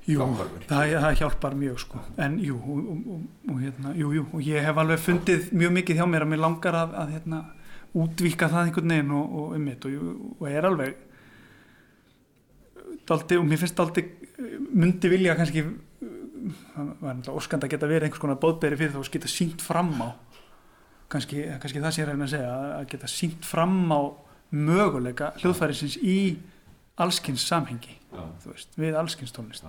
jú, það, það hjálpar mjög sko, en jú, og, og, og, hérna, jú, jú, og ég hef alveg fundið mjög mikið hjá mér að mér langar að, að hérna, útvíka það einhvern veginn og, og um mitt og, og er alveg daldi, og mér finnst daldi myndi vilja kannski það var náttúrulega óskand að geta verið einhvers konar bóðberi fyrir þá að geta sínt fram á kannski, kannski það sé ég reyna að segja að- geta sínt fram á möguleika hljóðfærisins í allskins samhengi veist, við allskins tónlist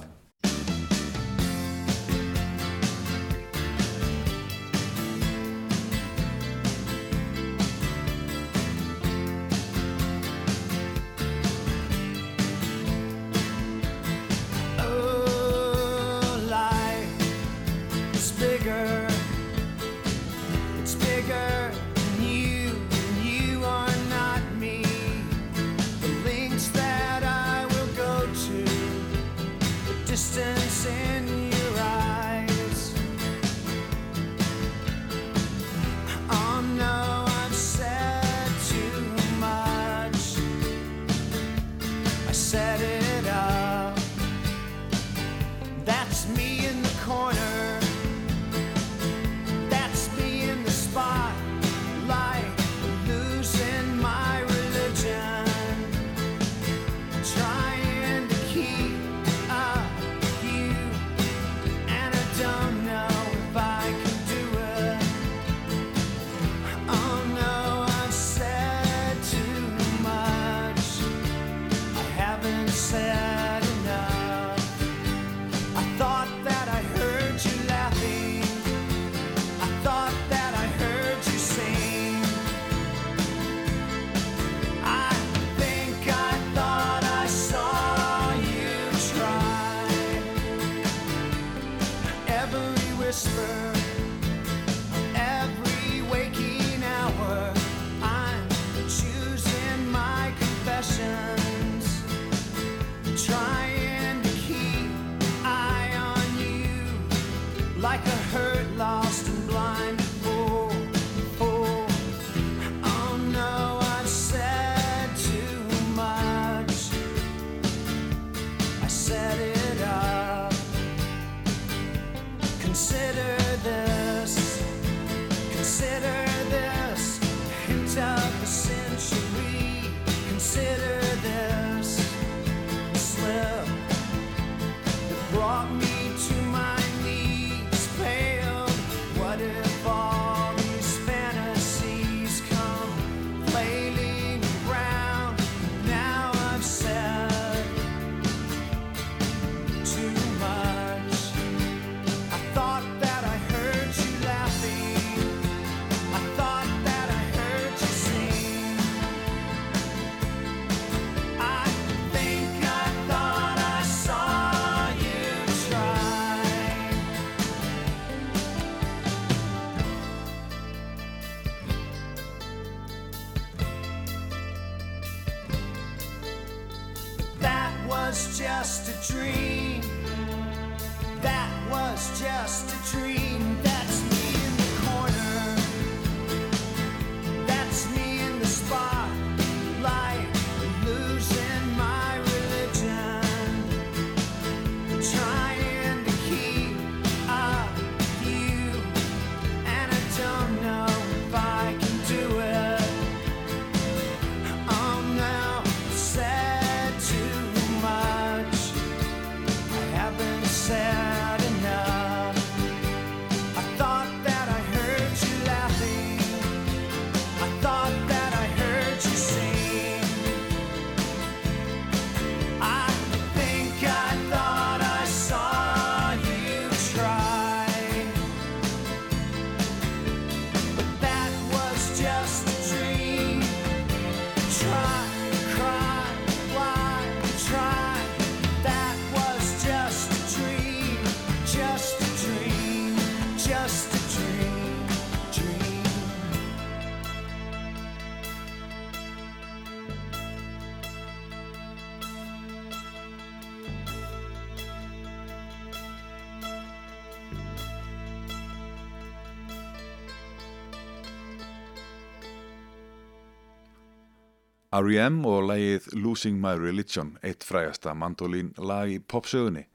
R.E.M. og lagið Losing My Religion, eitt frægasta mandolín lag í popsögunni.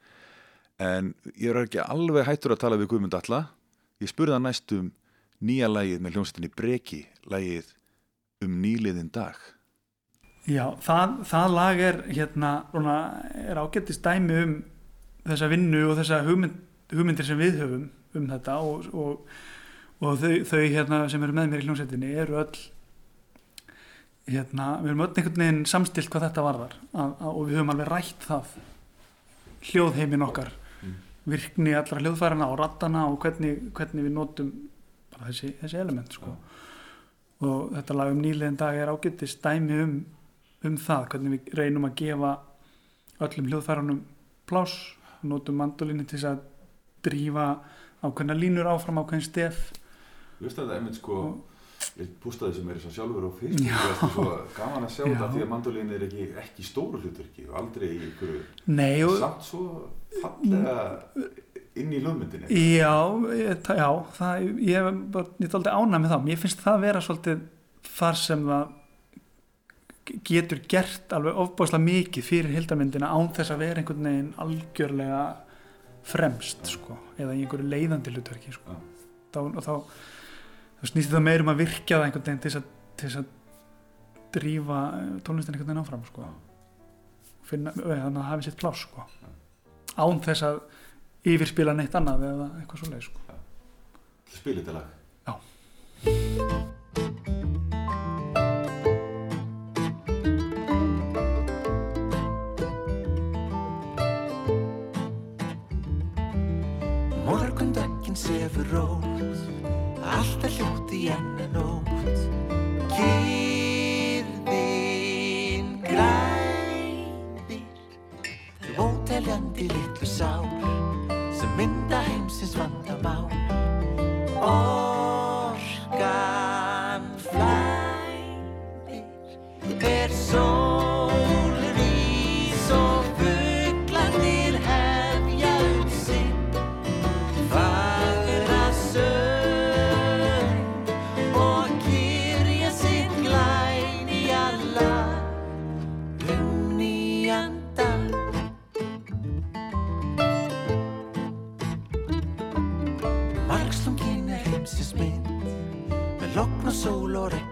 En ég er ekki alveg hættur að tala við Guðmund Alla. Ég spurði hann næst um nýja lagið með hljómsveitinni Breki, lagið um nýliðin dag. Já, það, það lag er hérna, er ágættist dæmi um þessa vinnu og þessa hugmynd, hugmyndir sem við höfum um þetta og, og, og þau, þau hérna, sem eru með mér í hljómsveitinni eru öll hérna, við erum öll einhvern veginn samstilt hvað þetta varðar að, að, og við höfum alveg rætt það. Hljóðheimin okkar virkni allra hljóðfærana og rattana og hvernig, hvernig við notum bara þessi, þessi element sko. og þetta lag um nýliðin dag er ágættist dæmi um, um það hvernig við reynum að gefa öllum hljóðfærunum pláss notum mandolínu til þess að drífa ákveðna línur áfram ákveðin stef. Þú veist að það er mynd sko, ég pústaði sem er þess að sjálfur á Já. Facebook, það er svo gaman að sjá Já. þetta því að mandolín er ekki, ekki stóru hlutverki og aldrei í einhverju, Nei, og- samt svo fallega inn í hlugmyndinni. Já, ég, já það, ég er bara, er aldrei ánað með það mér finnst það vera svolítið þar sem það getur gert alveg ofbáslega mikið fyrir hildamyndina án þess að vera einhvern veginn algjörlega fremst sko, eða í einhverju leiðandi hlutverki sko. þá, og þá, þá snýst það meir um að virkja það einhvern veginn til þess að, til þess að drífa eh, tónlistin einhvern veginn áfram sko. finna, eh, þannig að það hafi sitt pláss sko. án þess að yfirspila neitt annað eða eitthvað svoleið sko. Spila þetta lag. Já. Morgundaginn sefur rót Orkan flæðir. Er sól með logn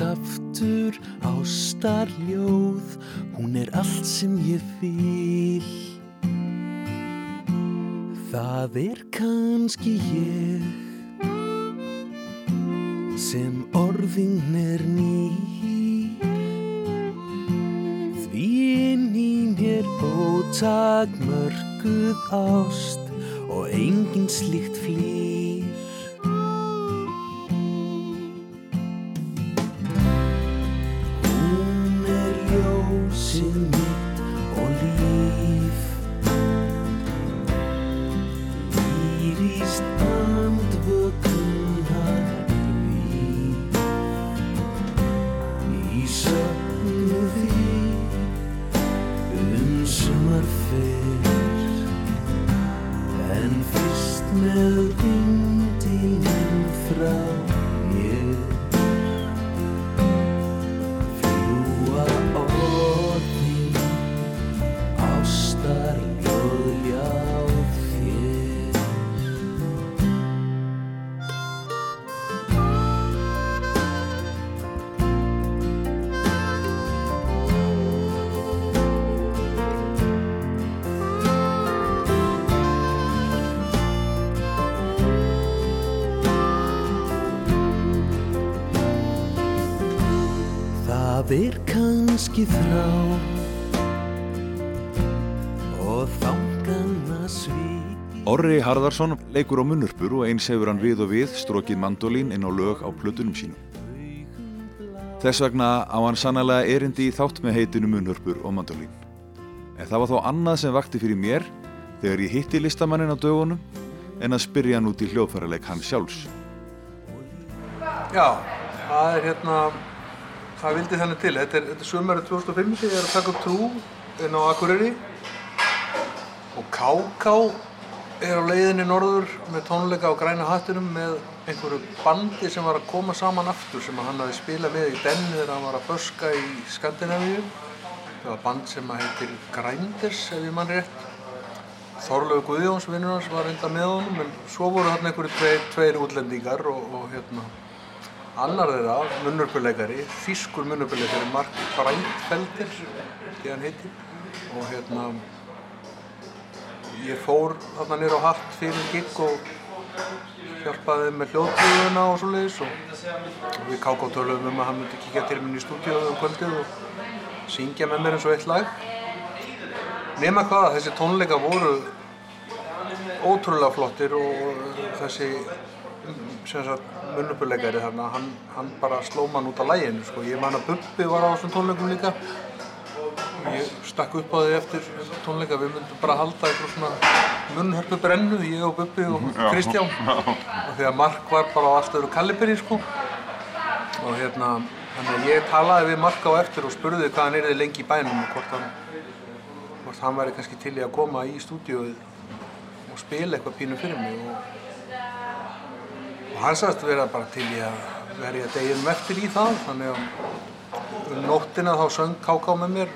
loks aftur ástarljóð hún er allt sem ég vil. Það er kannski ég sem orðin er nýr. Því í mér ótakmörkuð ást og engin slíkt Orri Harðarsson leikur á munnurpur og eins hefur hann við og við strókið mandolín inn á lög á plötunum sínum. Þess vegna á hann sannlega erindi í þátt með heitinu munnurpur og mandolín. En það var þó annað sem vakti fyrir mér þegar ég hitti listamannin á dögunum en að spyrja hann út í hljóðfæraleik hann sjálfs. Já, það er hérna, það vildi þannig til. Þetta er, er sömari 2005 sem ég er að taka upp trú inn á Akureyri og Káká er á leiðinni norður með tónleika á græna hattinum með einhverju bandi sem var að koma saman aftur sem hann hafi spilað með í Denni þegar hann var að föska í Skandinavíu. Það var band sem heitir Grinders ef ég mann rétt. Þorlegu Guðjóns vinnur hans var enda með honum en svo voru þarna einhverju tveir, tveir útlendingar og, og hérna annar þeirra, munnurpuleikari, þýskur munnurpuleikari, Mark Breitfelder, því hann heiti og hérna ég fór þarna nýr á hatt fyrir gig og hjálpaði þeim með hljóðtrúðuna og svoleiðis og, við káká töluðum um að hann myndi kíkja til minn í stúdíu um kvöldið og syngja með mér eins og eitt lag nema hvað, þessi tónleika voru ótrúlega flottir og þessi munnupuleikari þarna, hann, hann bara sló mann út af læginu sko. Ég man að Bubbi var á þessum tónleikum líka. Ég stakk upp á því eftir tónleika, við myndum bara halda eitthvað svona munnhörpu brennu, ég og Bubbi og Kristján. Og því að Mark var bara á allt öðru kaliberi sko. Og hérna, þannig að ég talaði við Mark á eftir og spurði hvað hann erði lengi í bænum og hvort hann, hvort hann væri kannski til í að koma í stúdíóið og spila eitthvað pínu fyrir mig. Og, og hann sagðist vera bara til í að verja deginum eftir í það þannig að um nóttina þá söng Káká með mér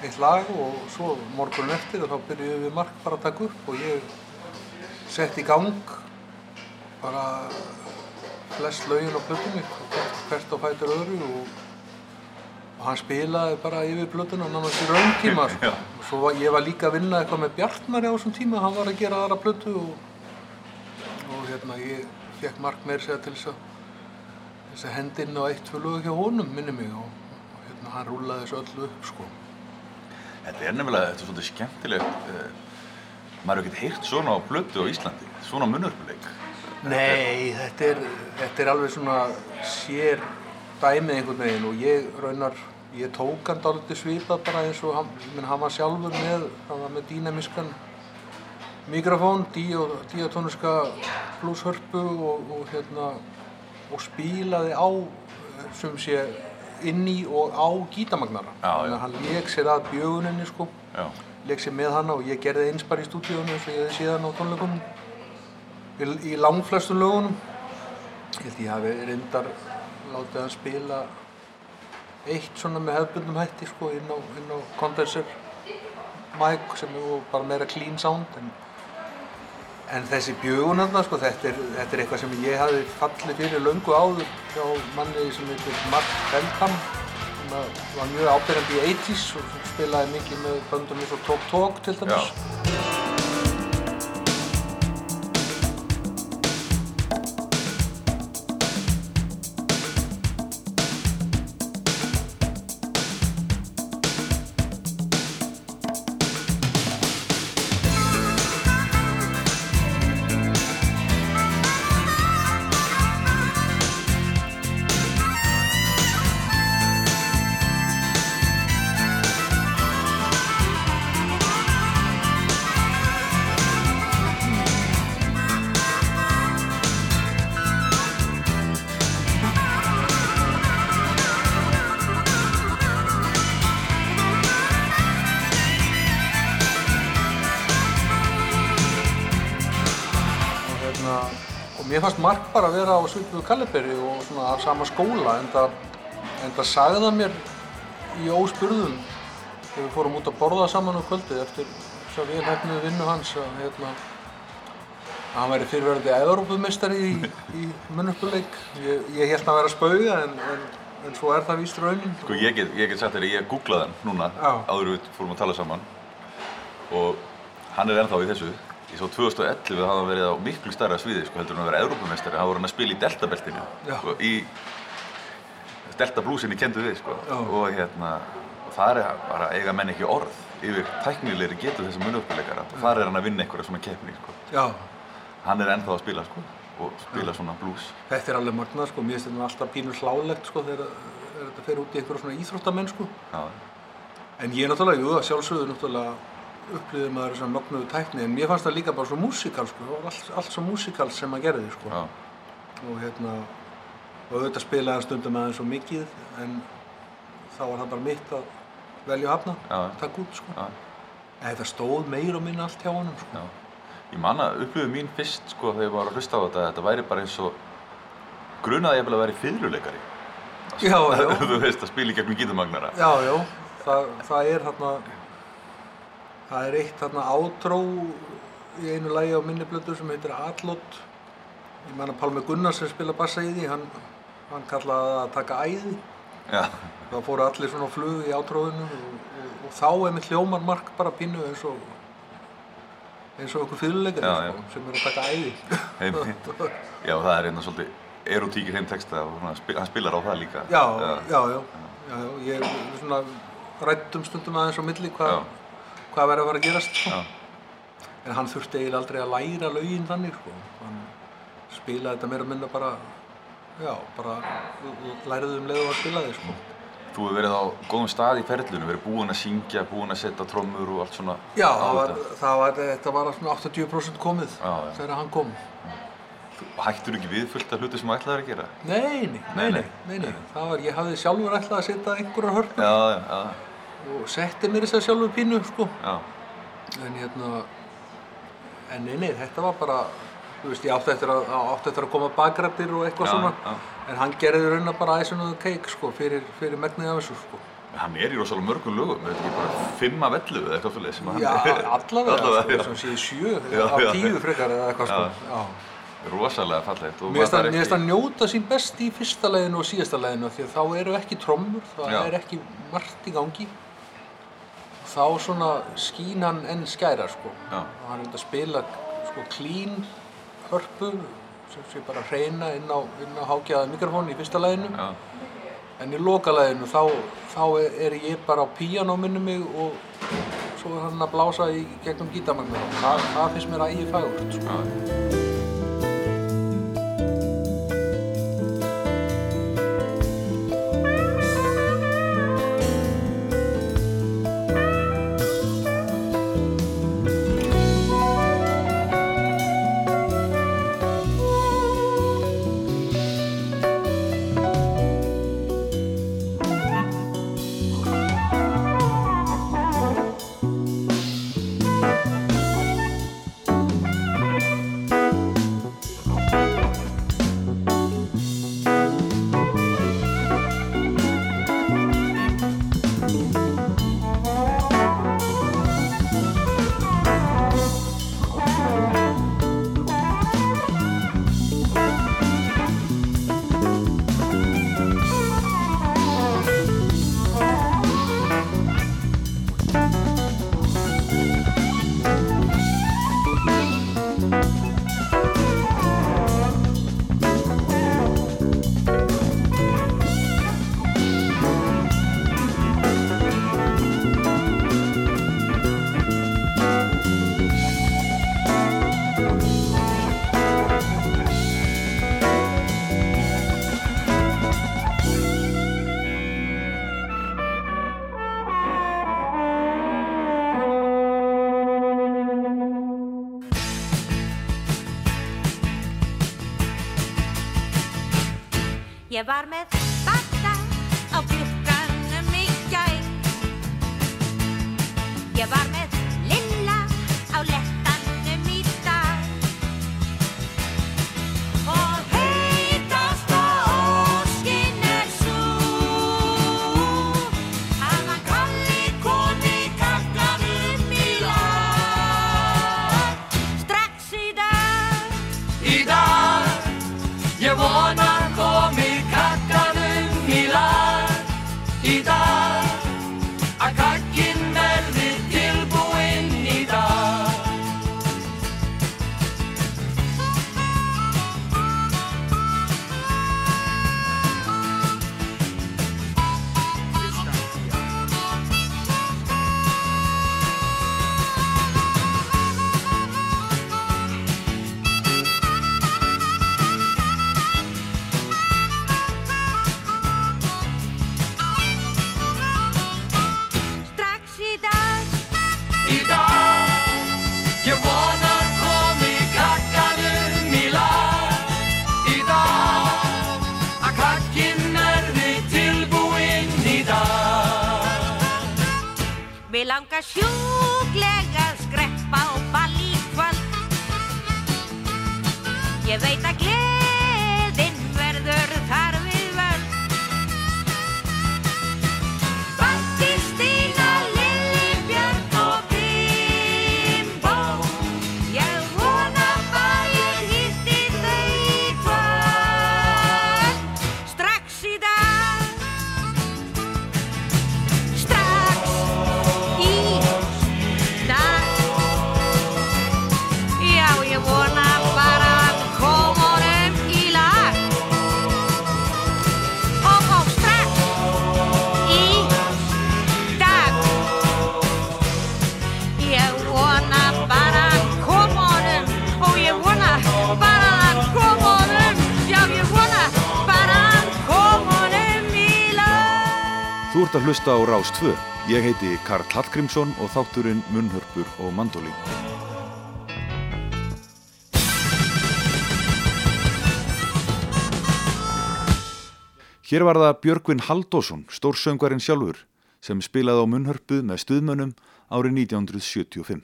eitt lag og svo morgunin eftir og þá byrjuðum við Mark bara að taka upp og ég sett í gang bara flest lögin á plötunni hvert, á fætur öðru og, og hann spilaði bara yfir plötuna nánast í rauntíma sko. og svo var, ég var líka að vinna eitthvað með Bjartmari á þessum tíma, hann var að gera aðra plötu og, og hérna ég fekk mark meir segja til þess að þess að hendinn á eitt fyrir lögu hjá honum minni mig og, og hérna hann rúlaði þessu öllu upp sko. Þetta er nefnilega, þetta er svolítið skemmtilegt. eh, Maður hefur ekkert heyrt svona á blötu á Íslandi, svona munurbuleik. Nei, þetta er, þetta er alveg svona sér dæmið einhvern veginn og ég raunar, ég tók hann dálítið svipað bara eins og hann, ég menn hann var sjálfur með, hann var með dýnamiskan mikrofón, díatóniska blueshörpu og, og hérna, og spílaði á eh, sem sé inn í og á gítamagnara. Þannig að hann leik sér að bjöguninni sko, Já. leik sér með hana og ég gerði eins bara í stúdíónu eins og ég hefði síðan á tónleikunum í, í langflestum lögunum ég held ég hafi reyndar látið hann spila eitt svona með hefðbundum hætti sko inn á, á condenser mic sem er bara meira clean sound en, en þessi bjögun þarna sko þetta er, þetta er eitthvað sem ég hafi fallið fyrir löngu áður hjá manni sem heitir Mark Feldham sem var mjög ábyrgandi í 80s og spilaði mikið með böndum eins og Talk Talk til dæmis. Og, mér fannst Mark bara að vera á svipuðu Kalliberi og svona af sama skóla en það, en það sagði það mér í óspurðum þegar við fórum út að borða saman á kvöldið eftir svo vel hefnuðu vinnu hans að, hérna, að hann væri fyrirverandi Evrópumestari í, í munnuppuleik. Ég, ég held að vera að spauga en, en, en svo er það víst raunin. Sko ég get, ég get sagt þér að ég googlaði hann núna Já. áður við fórum að tala saman og hann er ennþá í þessu. Ég svo 2011 hafði hann verið á miklu stærra sviði sko heldur en að vera Evrópumestari. Það voru hann að spila í Delta-beltinu Já. sko, í Delta blúsinni kendu við sko Já. og hérna þar er bara eiga menn ekki orð yfir tæknilegri getur þessar munuppuleikara og þar er hann að vinna einhverja svona keppni sko. Já, Hann er ennþá að spila sko og spila svona blues. þetta er alveg magnað sko, mér finnst þetta alltaf pínur hlálegt sko þegar þetta fer út í einhverja svona íþróttamenn sko. Já. En ég náttúrulega, jú, sjálfsögðu náttúrulega upplýði maður þessar mögnuðu tækni en mér fannst það líka bara svo músikal sko, það var allt, allt svo músikal sem maður gerði sko. Já. Og hérna, og auðvitað spilaði hann stundum aðeins svo mikið en þá var það bara mitt að velja að hafna, Já. taka út sko. En þetta stóð meir og minna allt hjá honum sko. Já. Ég man að upplifið mín fyrst sko þegar ég var að hlusta á þetta, þetta væri bara eins og grunaði ég að vera fyrirluleikari. Já, já. Þú veist, að spila í gegnum gítarmagnara. Já, já, það, það er þarna, það er eitt þarna átró í einu lagi á minni blödu sem heitir Atlot. Ég að Pálmi Gunnars sem spila bassa í því, hann, hann kallaði að taka æði. Já. Það fóru allir svona flug í átróðinu og, og, og þá er mitt hljómar mark bara pínu eins og eins og okkur já. sko, sem er að taka æði. Já, það er einna svolítið erotík í þeim texta og svona spil- hann spilar á það líka. Já, já, já, já, já, ég er svona rættum stundum aðeins á milli hvað, hvað verður að fara að gerast sko. en hann þurfti eiginlega aldrei að læra lögin þannig sko. hann spilaði þetta meira minna bara já, bara læriði um leið og að spila þið sko. Þú hefur verið á góðum stað í ferlunum, verið búinn að syngja, búinn að setja trommur og allt svona. já, það var, það var, þetta var svona 80% komið Já, já. þegar hann kom Og hættur ekki við fullt af hluti sem þú ætlaðir að gera? nei, nei, nei, nei, nei, nei. það var, ég hafði sjálfur ætlað að setja einhverjar já. Og setti mér þess að sjálfur pínu sko. Já. en hérna en nei, nei, þetta var bara þú veist, ég átti eftir að, átti eftir að koma bakrættir og eitthvað Já, svona já. en hann gerði raun bara icing on the cake sko, fyrir, fyrir megnið af þessu sko. Hann er í rosalega mörgum lögum, er þetta ekki bara fimm af ellu eða eitthvað fyrir sem hann já, er? allavega, sko, sem sé sjö Já, af já. tíu frekar eða eitthvað sko. Já. já. Rosalega fallegt. og Mér finnst maður hann- mér finnst hann njóta sín best í fyrsta leginu og síðasta leginu því að þá eru ekki trommur, það Já. er ekki margt í gangi þá svona skín hann enn skæra sko. Og hann er að spila sko klín hörpu sem sé bara hreina inn á, á hágjaða mikrofón í fyrsta læginu Já. en í lokalæginu þá, þá er, ég bara á píanó minni mig og svo er hann að blása í gegnum gítamagnar og það, finnst mér sko. Ég var með llevarme hlusta á Rás 2. Ég heiti Karl Hallgrímsson og þátturinn Munnhörpur og Mandolín. Hér var það Björgvin Haldásson, stórsöngvarinn sjálfur, sem spilaði á munnhörpu með stuðmönnum árið 1975.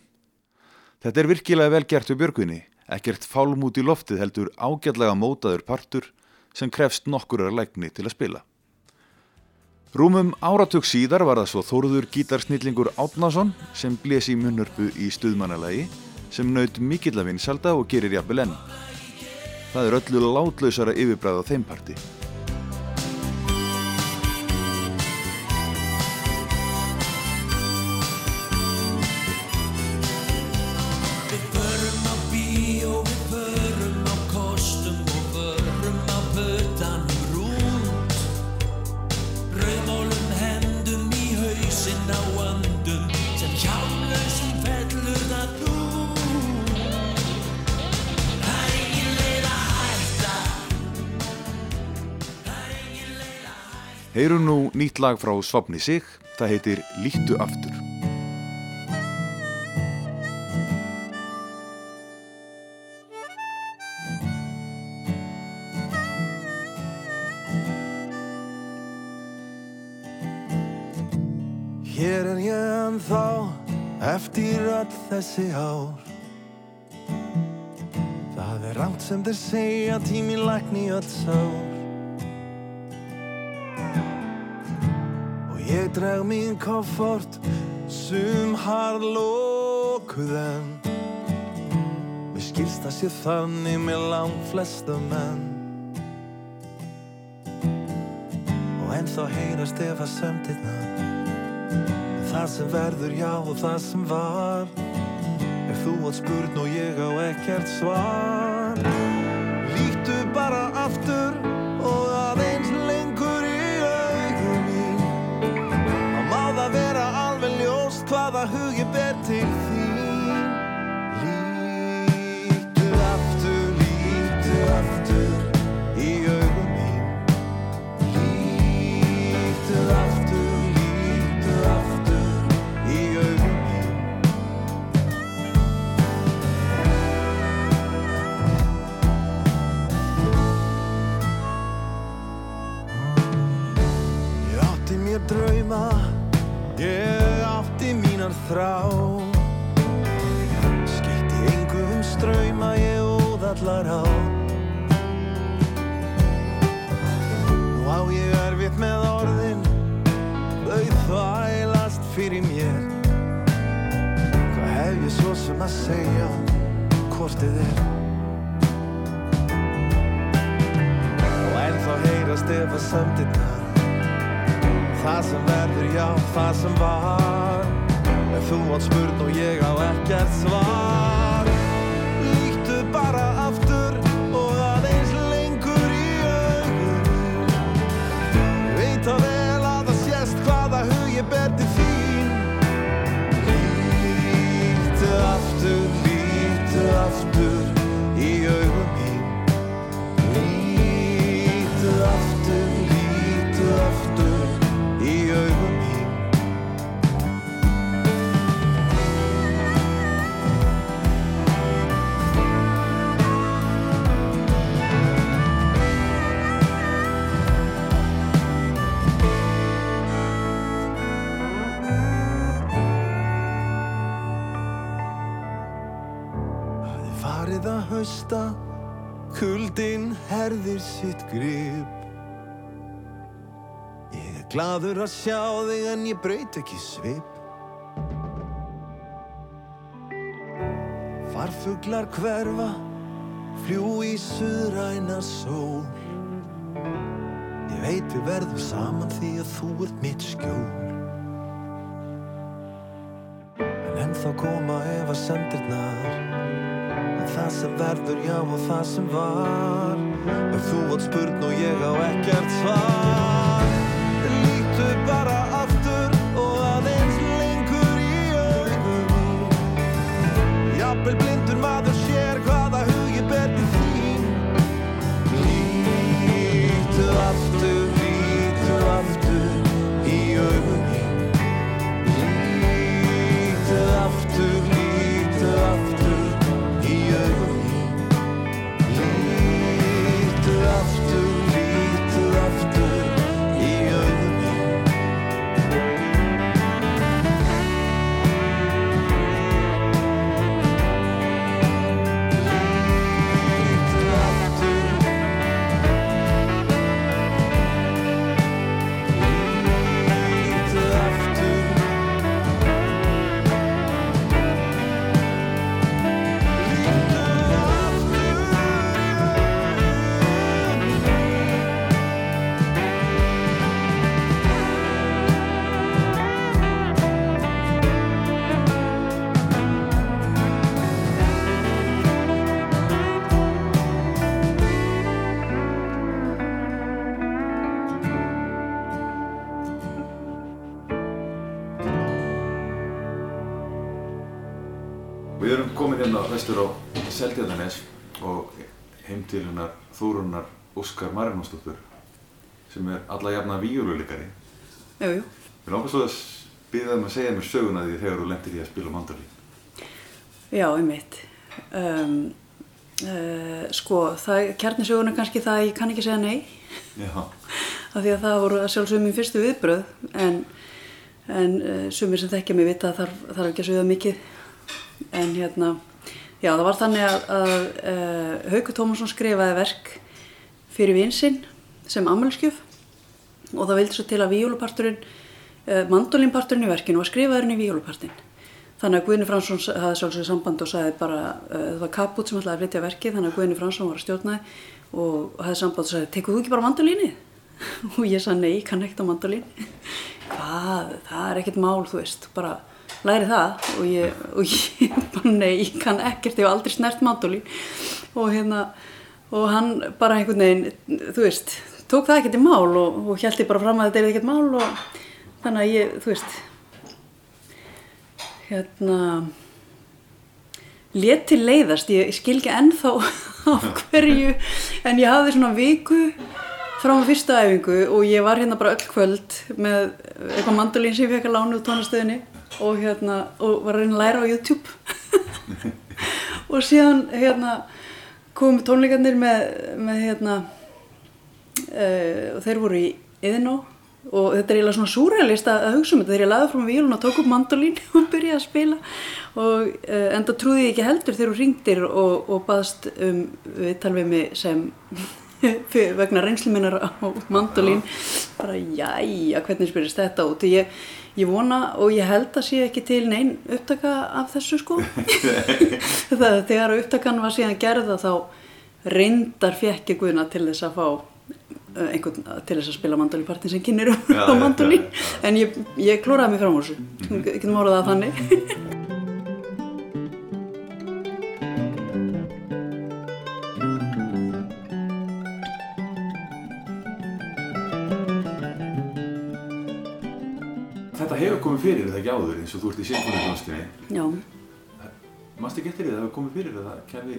Þetta er virkilega vel gert við Björgvinni, ekkert fálm út í loftið heldur ágætlega mótaður partur sem krefst nokkurar lækni til að spila. Rúmum áratug síðar var það svo Þóruður gítarsnillingur Átnason sem blés í munnhörpu í stuðmannalagi sem naut mikill af vinsalda og gerir jafnvel enn. Það er öllu látlausara yfirbræð á þeim Heyrum nú nýtt lag frá Svapni Sig, það heitir Líttu aftur. Hér er ég ennþá eftir öll þessi ár Það er rátt sem þeir segja tíminn lækni öll sár ég dreg mín koffort sum harlokuð en Mér skilst að sé þannig með lang flesta menn. Og ennþá heyrast ef að sömndirna Það sem verður já og það sem var. Ef þú átt spurn og ég á ekkert svar Líttu bara aftur discover who gladur að sjá þig en ég braut ekki svip. Farfuglar hverfa, fljú í suðræna sól. Ég veit við verðum saman því að þú ert mitt skjól. En ennþá koma ef að sendirnar En það sem verður já og það sem var. Ef þú átt spurn og ég á ekkert svar Lítu bara vestur á Seldjarnanes og heim til hennar Þórunar Óskar Marinósdóttur sem er alla jafna víjóluleikari. Jú, jú. Mér langar svo að byrja þeim að segja mér söguna því þegar þú lendir í að spila mandolín. Já, einmitt. Um, uh, sko, það, kjarnisögun er kannski það að ég kann ekki segja nei. Já. Af því að það voru sjálfsögum mín fyrstu viðbröð. En, en uh, sumir sem þekkja mig vita þarf, þarf ekki að sögja mikið. En hérna, já, það var þannig að, að uh, Haukur Tómasson skrifaði verk fyrir vinsinn sem ammælskjöf og það vildi svo til að víjóluparturinn, uh, mandolínparturinn í verkinu var skrifaðurinn í víjólupartinn. Þannig að Guðni Fransson hafði sjálfsögðu samband og sagði bara, uh, það var Kaput sem ætlaði að flytja verkið, þannig að Guðni Fransson var að stjórnaði og hafði samband og sagði, tekur þú ekki bara mandolínið? og ég sagði, nei, ég kann ekkert á mandolín. Hvað, það er ekkert mál, þú veist, bara læri það og ég, og ég bara, nei, ég kann ekkert, ég hef aldrei snert mandolín. Og hérna, og hann bara einhvern veginn, þú veist, tók það ekkert í mál og, og held ég bara fram að þetta er ekkert mál og þannig að ég, þú veist, hérna let til leiðast, ég skil ekki ennþá af hverju, en ég hafði svona viku frá með fyrstu æfingu og ég var hérna bara öll kvöld með eitthvað mandolín sem ég fekk að lána úr tónastöðinni og hérna, og var að reyna að læra á YouTube. Og síðan hérna komu tónleikarnir með, með hérna uh, og þeir voru í Iðnó. Og þetta er eiginlega svona súrælist að, hugsa um þetta. Þegar ég laði frá mig vélun og tók upp mandolín og byrjaði að spila. Og uh, enda trúði ég ekki heldur þegar þú ringdir og, og baðst um viðtal við mig sem vegna reynslu minnar á mandolín. Bara jæja hvernig spyrist þetta út? Ég, ég vona og ég held að sé ekki til neinn upptaka af þessu sko. Það, þegar upptakan var síðan gerða þá reyndar fekk ég guðna til þess að fá eh, einhvern til þess að spila mandolínpartin sem kynir á já, en ég, ég klóraði mig fram úr þessu. Ég getum orðað það þannig Þetta hefur komið fyrir þetta ekki áður eins og þú ert í symfónihljónstinni. já, Mást ekki eftir því að það hefur komið fyrir að það kæmi,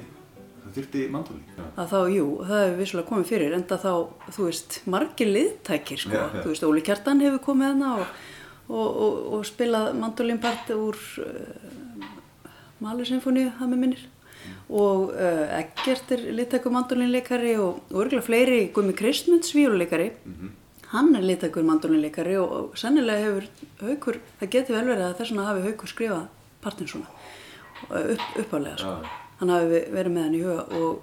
það þyrfti mandolín. Að þá, jú, það hefur vissulega komið fyrir enda þá, þú veist, margir liðtækir sko, Já, já. þú veist, Óli Kjartan hefur komið hana og, og, og, og spilað mandolínpart úr uh, Malersinfóníu, það með minnir og uh, Eggert er liðtækur mandolínleikari og, örgulega fleiri Gumi Kristmunds víuleikari hann er liðtækur mandolínleikari og, og sennilega hefur haukur, það getur vel verið að þess vegna hafi haukur skrifað partin svona upp, uppálega sko. hann hafi verið með hann í huga og,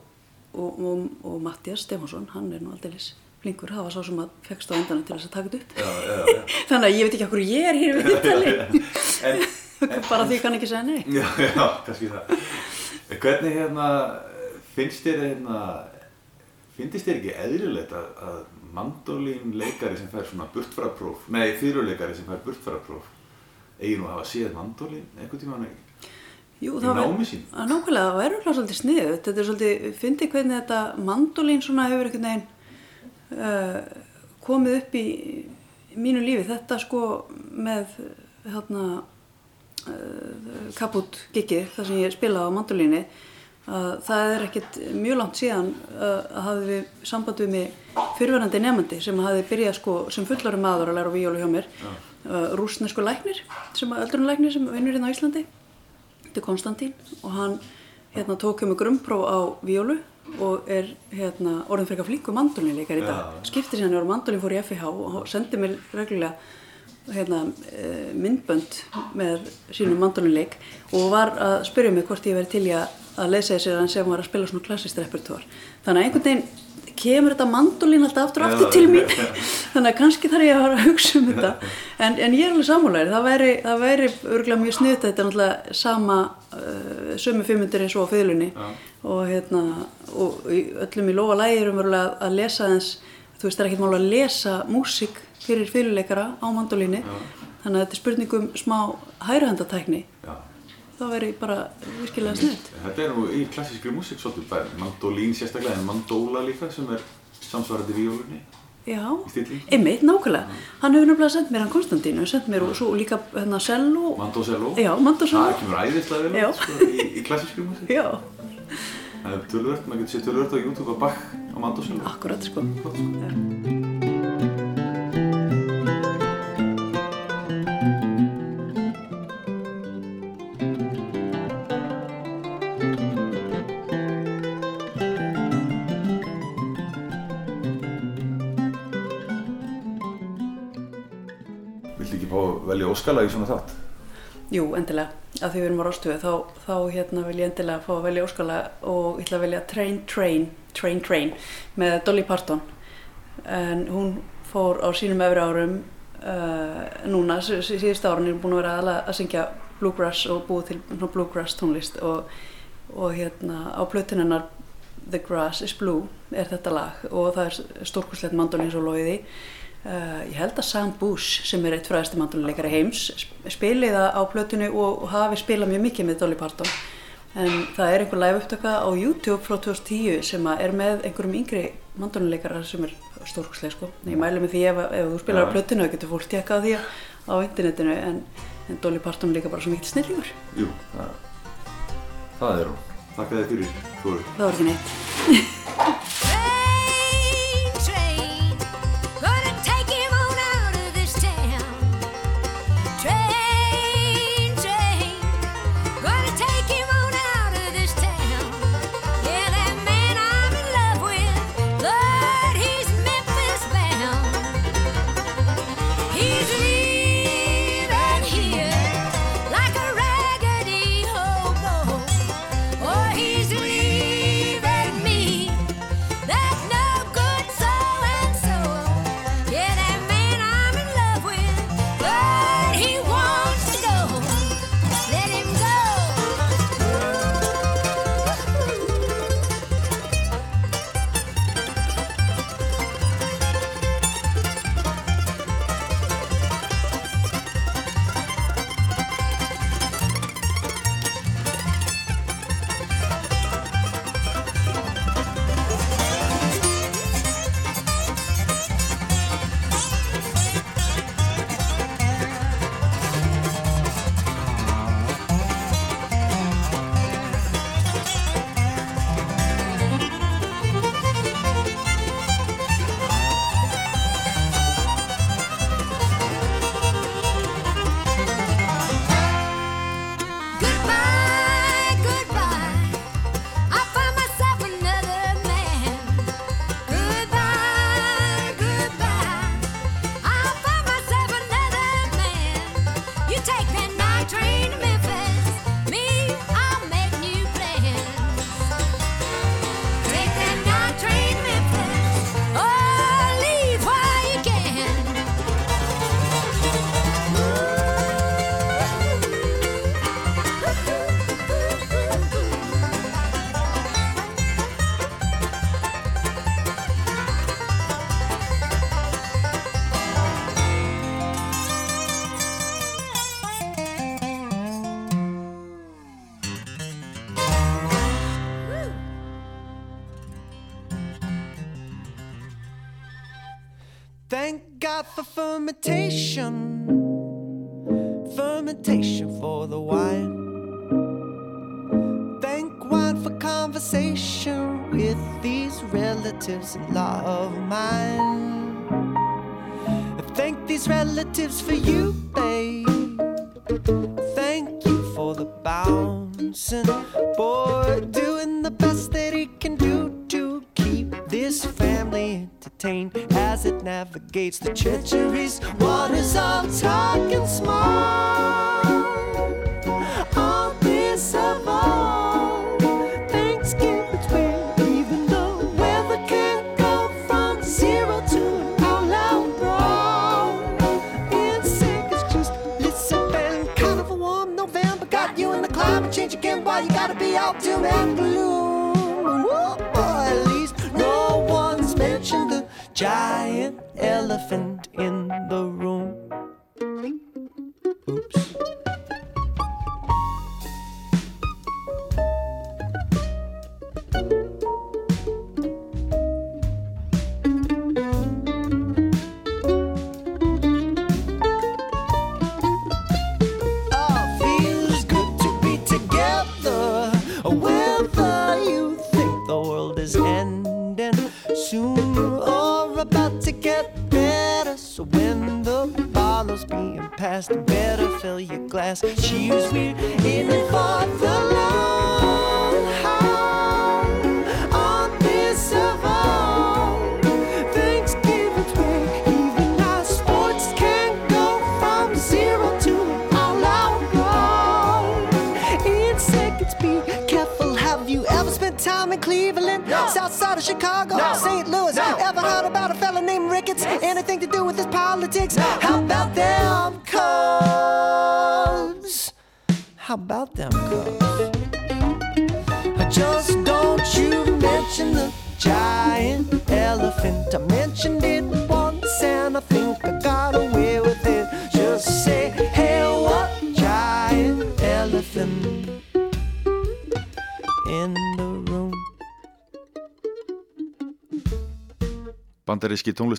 og, og, og Mattias Stefánsson, hann er nú aldeilis flinkur, það var sá sem að fegst á endanum til þess að taka þetta upp Já, já, já. þannig að ég veit ekki okkur ég er hér við viðtali En, bara því kann ekki segja nei já, já, kannski það. Hvernig hérna, finnst þér hérna, finnst þér ekki eðlilegt að, að mandolín leikari sem fær svona burtfarapróf, nei, fyrirleikari sem fær burtfarapróf, eigi nú að hafa séð mandolín einhvern tíma ekki? Jú, það var- nákvæmlega, það verður hlað svolítið sniðut þetta er svolítið, fyndi hvernig þetta mandolín svona hefur einhvern veginn uh, komið upp í mínu lífi, þetta sko með hérna uh, kaput gigið, þar sem ég spilaði á mandolíni að það er ekkert mjög langt síðan að hafði við samband við mig fyrverandi nefandi sem hafði byrjað sko sem fullari maður að læra á víólu hjá mér uh, rúsnesku læknir, sem öldrunlæknir sem vinnur hérna á Íslandi þetta er Konstantín og hann hérna, tók hjá mig grunnpróf á víólu og er hérna, orðin frekar flíku mandólinleikar í dag. Já. Skipti síðan yfir mandólin fór í FIH og sendi mér reglulega hérna, myndbönd með sínum mandólinleik og var að spyrja mig hvort ég veri til í að, að leysa sér hann sem var að spila svona klassist repertoar. Þannig að einhvern veginn kemur þetta mandólin alltaf aftur og aftur til mín. Þannig að kannski þarf ég að fara að hugsa um þetta. En, en ég er alveg sammálaður. Það væri, það væri örgulega mjög sniðt þetta er náttúrulega sama uh, sömu fimmundir eins og á fiðlunni. Og, hérna, og öllum í lofa lægi erum við að lesa þess þú veist það er ekkert mál að lesa músík fyrir fiðluleikara á mandólíni þannig að þetta er spurning um smá hæruhendatækni það væri bara virkilega sniðt Þetta er nú í klassískri músík svolítið bæði, mandolín sérstaklega en mandóla líka sem er samsvarandi víólunni. Já, einmitt, nákvæmlega. Hann hefur nefnilega sendt mér hann Konstantínu, sendt mér og svo líka hérna cello. Mandósello. Já, mandósello. Það kemur æðislega vel Já. út, sko, í, í klassískri músík. Já. Það er tölvört, maður getur séð tölvört á YouTube að bakk á mandósello. Akkurat, sko. Velja óskala í svona þátt? Jú, endilega, af því við erum á rástöðu þá, þá hérna vil ég endilega fá að velja óskala og ég ætla að velja Train Train Train Train með Dolly Parton. En hún fór á sínum öfri árum uh, núna, sí- sí- síðustu árun er búin að vera aðalega að syngja bluegrass og búið til bluegrass tónlist og, og hérna á plötunennar The Grass is Blue er þetta lag. Og það er stórkurslegt mandolins og loiði Uh, ég held að Sam Bush sem er eitt fræðasti mandónuleikari heims sp- spili það á plötunni og, hafi spilað mjög mikið með Dolly Parton en það er einhver live upptaka á YouTube frá 2010 sem að er með einhverjum yngri mandónuleikara sem er stórkurslega sko. ég mælu með því ef, ef þú spilar Já. á plötunni þá getur fólk tjekka á því á internetinu en, en Dolly Parton er líka bara svo mikið snillingur Jú, það, það er hún. Þakka þér fyrir, Þóru. það var ekki neitt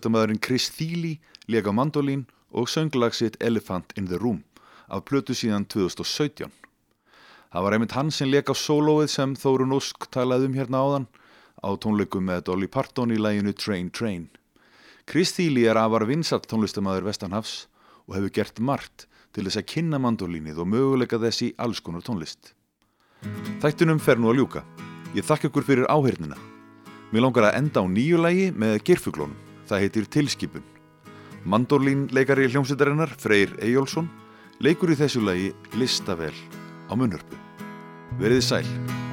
tónlistamæðurinn Chris Thiele lega mandolín og sönglag sitt Elephant in the Room af plötu síðan 2017. Það var einmitt hann sem lega á sólóið sem Þórun Ósk talaði um hérna áðan á tónleikum með Dolly Parton í læginu Train Train. Chris Thiele er afar vinsart tónlistamæður Vestanhafs og hefur gert margt til þess að kynna mandolínið og möguleika þess í alls konar tónlist. Þættunum fer nú að ljúka. Ég þakka ykkur fyrir áheyrnina. Mér langar að enda á nýju lægi með gerfuglónum. Það heitir Tilskipun. Mandolín leikari hljómsveitarinnar, Freyr Eyjólfsson, leikur í þessu lægi listavel á munnhörpu. Verið sæl.